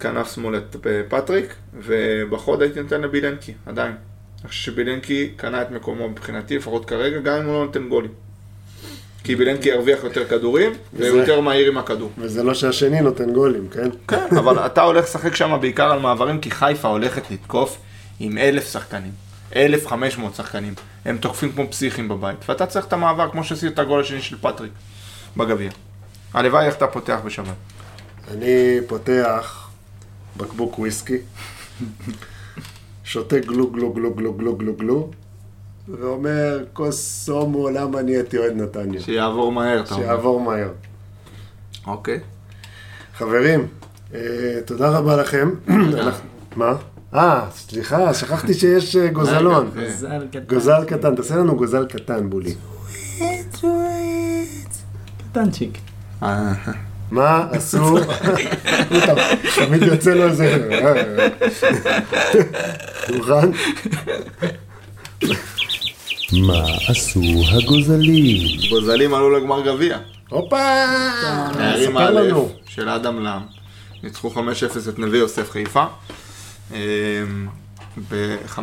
כנף שמאל את פטריק, ובחוד הייתי נותן לבילנקי, עדיין. אני חושב שבילנקי קנה את מקומו מבחינתי, לפחות כרגע, גם אם הוא לא נותן גולים. כי בילנקי ירוויח יותר כדורים, והוא יותר מהיר עם הכדור. וזה לא שהשני נותן גולים, כן? כן, אבל אתה הולך לשחק שם בעיקר על מעברים, כי חיפה הולכת לתקוף עם אלף שחקנים. 1,500 שחקנים. הם תוקפים כמו פסיכים בבית. ואתה צריך את המעבר כמו שעשית את הגול השני של פטריק בגביע. הלוואי איך אתה פותח בשבת. אני פותח בקבוק וויסקי, שותה גלו גלו גלו גלו גלו גלו גלו, ואומר, כוס סומו, למה נהייתי אוהד נתניה? שיעבור מהר, אתה אומר. שיעבור מהר. אוקיי. חברים, אה, תודה רבה לכם. אנחנו- מה? אה, סליחה, שכחתי שיש אה, גוזלון. רגע, גוזל קטן. גוזל קטן, תעשה לנו גוזל קטן, בולי. קטנצ'יק. מה עשו? תמיד יוצא לו איזה... מוכן? מה עשו הגוזלים? גוזלים עלו לגמר גביע. הופה! נערים א'. של אדם לם. ניצחו 5-0 את נווה יוסף חיפה. ב-5-0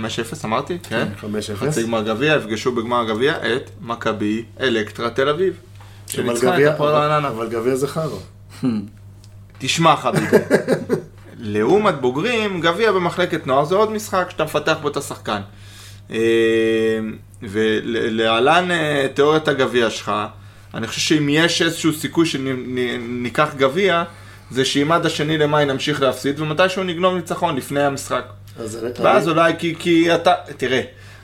אמרתי? כן. 5-0. חצי גמר גביע, יפגשו בגמר הגביע את מכבי אלקטרה תל אביב. שניצחה את גביע- הפועל רעננה. אבל גביע זה חרא. תשמע חביבי. לעומת בוגרים, גביע במחלקת נוער זה עוד משחק שאתה מפתח בו את השחקן. אה, ולהלן אה, תיאוריית הגביע שלך, אני חושב שאם יש איזשהו סיכוי שניקח גביע, זה שאם עד השני למאי נמשיך להפסיד, ומתישהו נגנוב ניצחון לפני המשחק. אני- ואז אולי כי, כי אתה, תראה,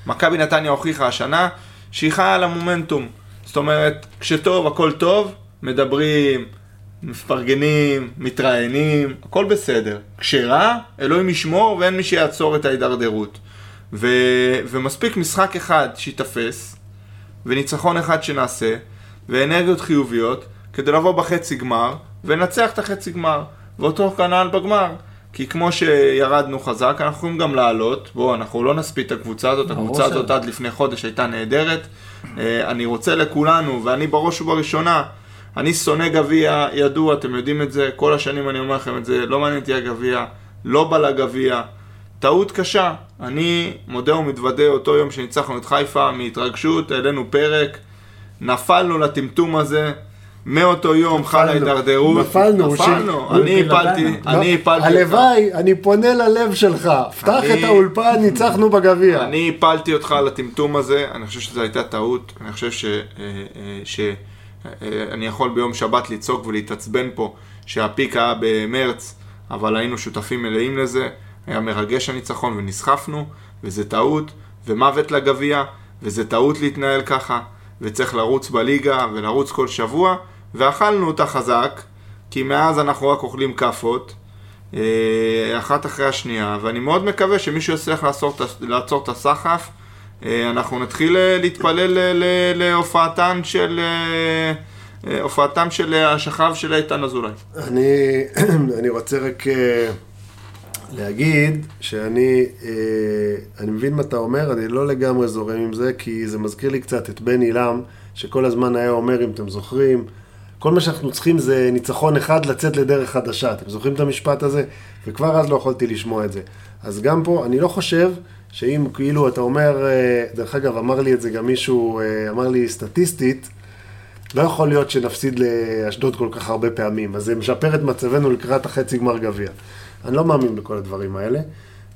מכבי נתניה הוכיחה השנה שהיא חיה על המומנטום. זאת אומרת, כשטוב הכל טוב, מדברים, מפרגנים, מתראיינים, הכל בסדר. כשרע, אלוהים ישמור ואין מי שיעצור את ההידרדרות. ו, ומספיק משחק אחד שייתפס, וניצחון אחד שנעשה, ואנרגיות חיוביות, כדי לבוא בחצי גמר, ולנצח את החצי גמר. ואותו כנ"ל בגמר. כי כמו שירדנו חזק, אנחנו יכולים גם לעלות. בואו, אנחנו לא נספיד את הקבוצה הזאת, הקבוצה. הזאת עד לפני חודש הייתה נהדרת. אה, אני רוצה לכולנו, ואני בראש ובראשונה, אני שונא גביע, ידוע, אתם יודעים את זה, כל השנים אני אומר לכם את זה, לא מעניין אותי הגביע, לא בא לגביע. טעות קשה. אני מודה ומתוודה אותו יום שניצחנו את חיפה, מהתרגשות, העלינו פרק, נפלנו לטמטום הזה, מאותו יום חלה נפלנו. הידרדרות. נפלנו, נפלנו. ש- אני. הפלתי, אני הפלתי. אותך. הלוואי, אני פונה ללב שלך, פתח אני- את האולפן, ניצחנו בגביע. אני הפלתי אותך לטמטום הזה, אני חושב שזו הייתה טעות, אני חושב ש... אה, אני יכול ביום שבת לצעוק ולהתעצבן פה שהפיק היה במרץ, אבל היינו שותפים מלאים לזה, היה מרגש הניצחון ונסחפנו, וזה טעות, ומוות לגביע, וזה טעות להתנהל ככה, וצריך לרוץ בליגה ולרוץ כל שבוע, ואכלנו אותה חזק, כי מאז אנחנו רק אוכלים כאפות. אה, אחת אחרי השנייה, ואני מאוד מקווה שמישהו יצליח לעצור את הסחף. אה, אנחנו נתחיל אה, להתפלל ל- ל- להופעתן של... אה, אה, הופעתם של אה, השכב של איתן אזולאי. אני, אני רוצה רק אה, להגיד שאני אה, אני מבין מה אתה אומר, אני לא לגמרי זורם עם זה, כי זה מזכיר לי קצת את בן עילם, שכל הזמן היה אומר, אם אתם זוכרים, כל מה שאנחנו צריכים זה ניצחון אחד לצאת לדרך חדשה. אתם זוכרים את המשפט הזה? וכבר אז לא יכולתי לשמוע את זה. אז גם פה, אני לא חושב שאם כאילו אתה אומר, אה, דרך אגב, אמר לי את זה גם מישהו, אה, אמר לי סטטיסטית, לא יכול להיות שנפסיד לאשדוד כל כך הרבה פעמים, אז זה משפר את מצבנו לקראת החצי גמר גביע. אני לא מאמין בכל הדברים האלה,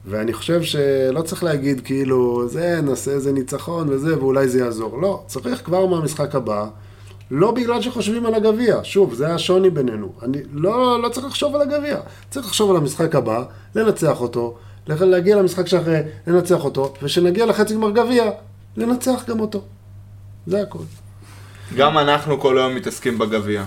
ואני חושב שלא צריך להגיד כאילו, זה, נעשה איזה ניצחון וזה, ואולי זה יעזור. לא, צריך כבר מהמשחק הבא, לא בגלל שחושבים על הגביע. שוב, זה השוני בינינו. אני לא, לא צריך לחשוב על הגביע. צריך לחשוב על המשחק הבא, לנצח אותו, להגיע למשחק שאחרי, לנצח אותו, וכשנגיע לחצי גמר גביע, לנצח גם אותו. זה הכל. גם אנחנו כל היום מתעסקים בגביע.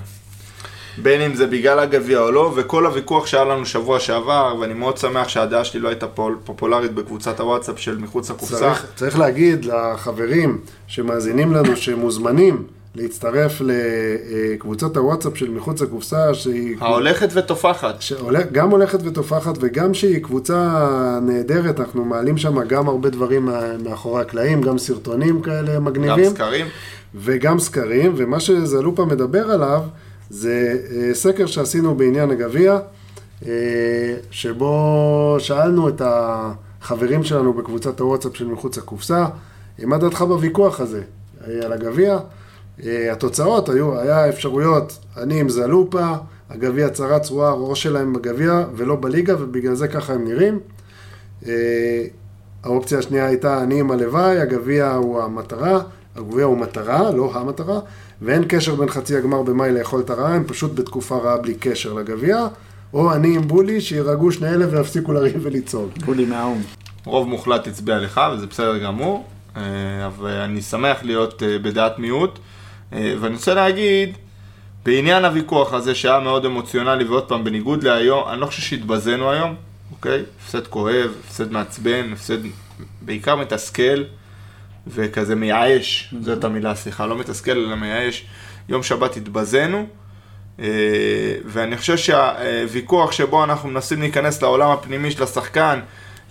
בין אם זה בגלל הגביע או לא, וכל הוויכוח שהיה לנו שבוע שעבר, ואני מאוד שמח שהדעה שלי לא הייתה פול- פופולרית בקבוצת הוואטסאפ של מחוץ לקופסה. צריך, צריך להגיד לחברים שמאזינים לנו, שמוזמנים להצטרף לקבוצת הוואטסאפ של מחוץ לקופסה, שהיא ההולכת ותופחת. שהולך, גם הולכת ותופחת וגם שהיא קבוצה נהדרת, אנחנו מעלים שם גם הרבה דברים מאחורי הקלעים, גם סרטונים כאלה גם מגניבים. סקרים. וגם סקרים, ומה שזלופה מדבר עליו זה אה, סקר שעשינו בעניין הגביע, אה, שבו שאלנו את החברים שלנו בקבוצת הוואטסאפ של מחוץ לקופסה, מה דעתך בוויכוח הזה אה, על הגביע? אה, התוצאות היו, היה אפשרויות, אני עם זלופה, הגביע צרה צרורה, הראש שלהם בגביע ולא בליגה, ובגלל זה ככה הם נראים. אה, האופציה השנייה הייתה אני עם הלוואי, הגביע הוא המטרה, הגביע הוא מטרה, לא המטרה, ואין קשר בין חצי הגמר במאי לאכול את הרעה, הם פשוט בתקופה רעה בלי קשר לגביע, או אני עם בולי, שירגעו שני אלה ויפסיקו לריב ולצעוק. בולי מהאו"ם. רוב מוחלט הצביע לך, וזה בסדר גמור, אה, אבל אני שמח להיות בדעת מיעוט. אה, ואני רוצה להגיד, בעניין הוויכוח הזה שהיה מאוד אמוציונלי, ועוד פעם, בניגוד להיום, אני לא חושב שהתבזינו היום, אוקיי? הפסד כואב, הפסד מעצבן, הפסד בעיקר מתסכל, וכזה מייאש, זאת המילה, סליחה, לא מתסכל אלא מייאש. יום שבת התבזינו. אה, ואני חושב שהוויכוח שבו אנחנו מנסים להיכנס לעולם הפנימי של השחקן,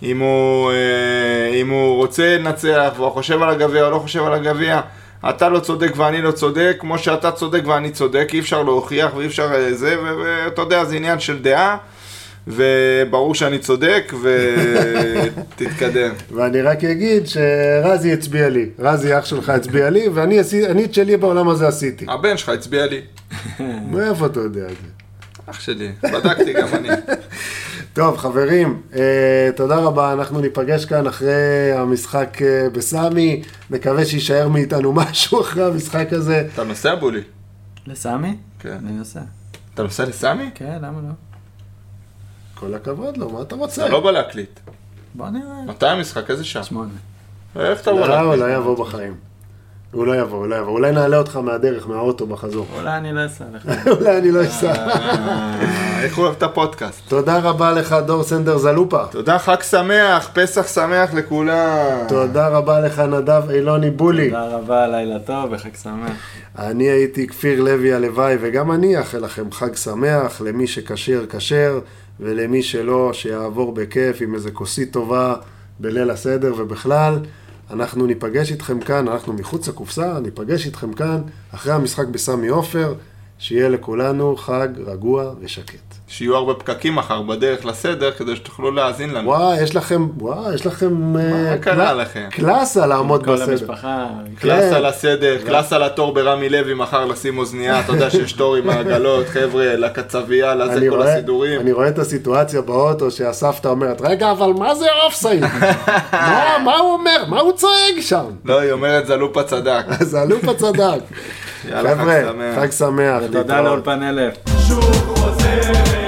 אם הוא, אה, אם הוא רוצה לנצח והוא חושב על הגביע או לא חושב על הגביע, אתה לא צודק ואני לא צודק, כמו שאתה צודק ואני צודק, אי אפשר להוכיח ואי אפשר אה, זה, ואתה יודע, זה עניין של דעה, וברור שאני צודק, ותתקדם. ואני רק אגיד שרזי הצביע לי, רזי אח שלך הצביע לי, ואני את שלי בעולם הזה עשיתי. הבן שלך הצביע לי. מאיפה אתה יודע את זה? אח שלי, בדקתי גם אני. טוב, חברים, אה, תודה רבה, אנחנו ניפגש כאן אחרי המשחק אה, בסמי, נקווה שיישאר מאיתנו משהו אחרי המשחק הזה. אתה נוסע בולי? לסמי? כן. אני נוסע. אתה נוסע לסמי? כן, למה לא? כל הכבוד לו, מה אתה רוצה? אתה לא בא להקליט. בוא נראה. מתי המשחק? איזה שעה? שמונה. איך אתה בא לא, להקליט? לא יבוא בחיים. הוא לא יבוא, הוא לא יבוא. אולי נעלה אותך מהדרך, מהאוטו בחזור. אולי אני לא אסע לך. אולי אני לא אסע. אה, איך הוא אוהב את הפודקאסט. תודה רבה לך, דור סנדר זלופה. תודה, חג שמח, פסח שמח לכולם. תודה רבה לך, נדב אילוני בולי. תודה רבה, לילה טוב וחג שמח. אני הייתי כפיר לוי הלוואי, וגם אני אאחל לכם חג שמח, למי שכשר כשר, ולמי שלא, שיעבור בכיף עם איזה כוסית טובה בליל הסדר ובכלל. אנחנו ניפגש איתכם כאן, אנחנו מחוץ לקופסה, ניפגש איתכם כאן אחרי המשחק בסמי עופר, שיהיה לכולנו חג רגוע ושקט. שיהיו הרבה פקקים מחר בדרך לסדר כדי שתוכלו להאזין לנו. וואי, יש לכם, וואי, יש לכם... אה, קרה לכם? קלאסה לעמוד כל בסדר. המשפחה. קלאס כן. על הסדר, קלאס על התור ברמי לוי מחר לשים אוזנייה, אתה יודע שיש תור עם העגלות, חבר'ה, לקצבייה, לזה כל רואה, הסידורים. אני רואה את הסיטואציה באוטו שהסבתא אומרת, רגע, אבל מה זה אופסייד? מה, מה הוא אומר? מה הוא צועק שם? לא, היא אומרת זלופה צדק. אז אלופה צדק. יאללה, חג חבר'ה. חג שמח. ותודה להתראות. לאולפן אלף. שוב חוזר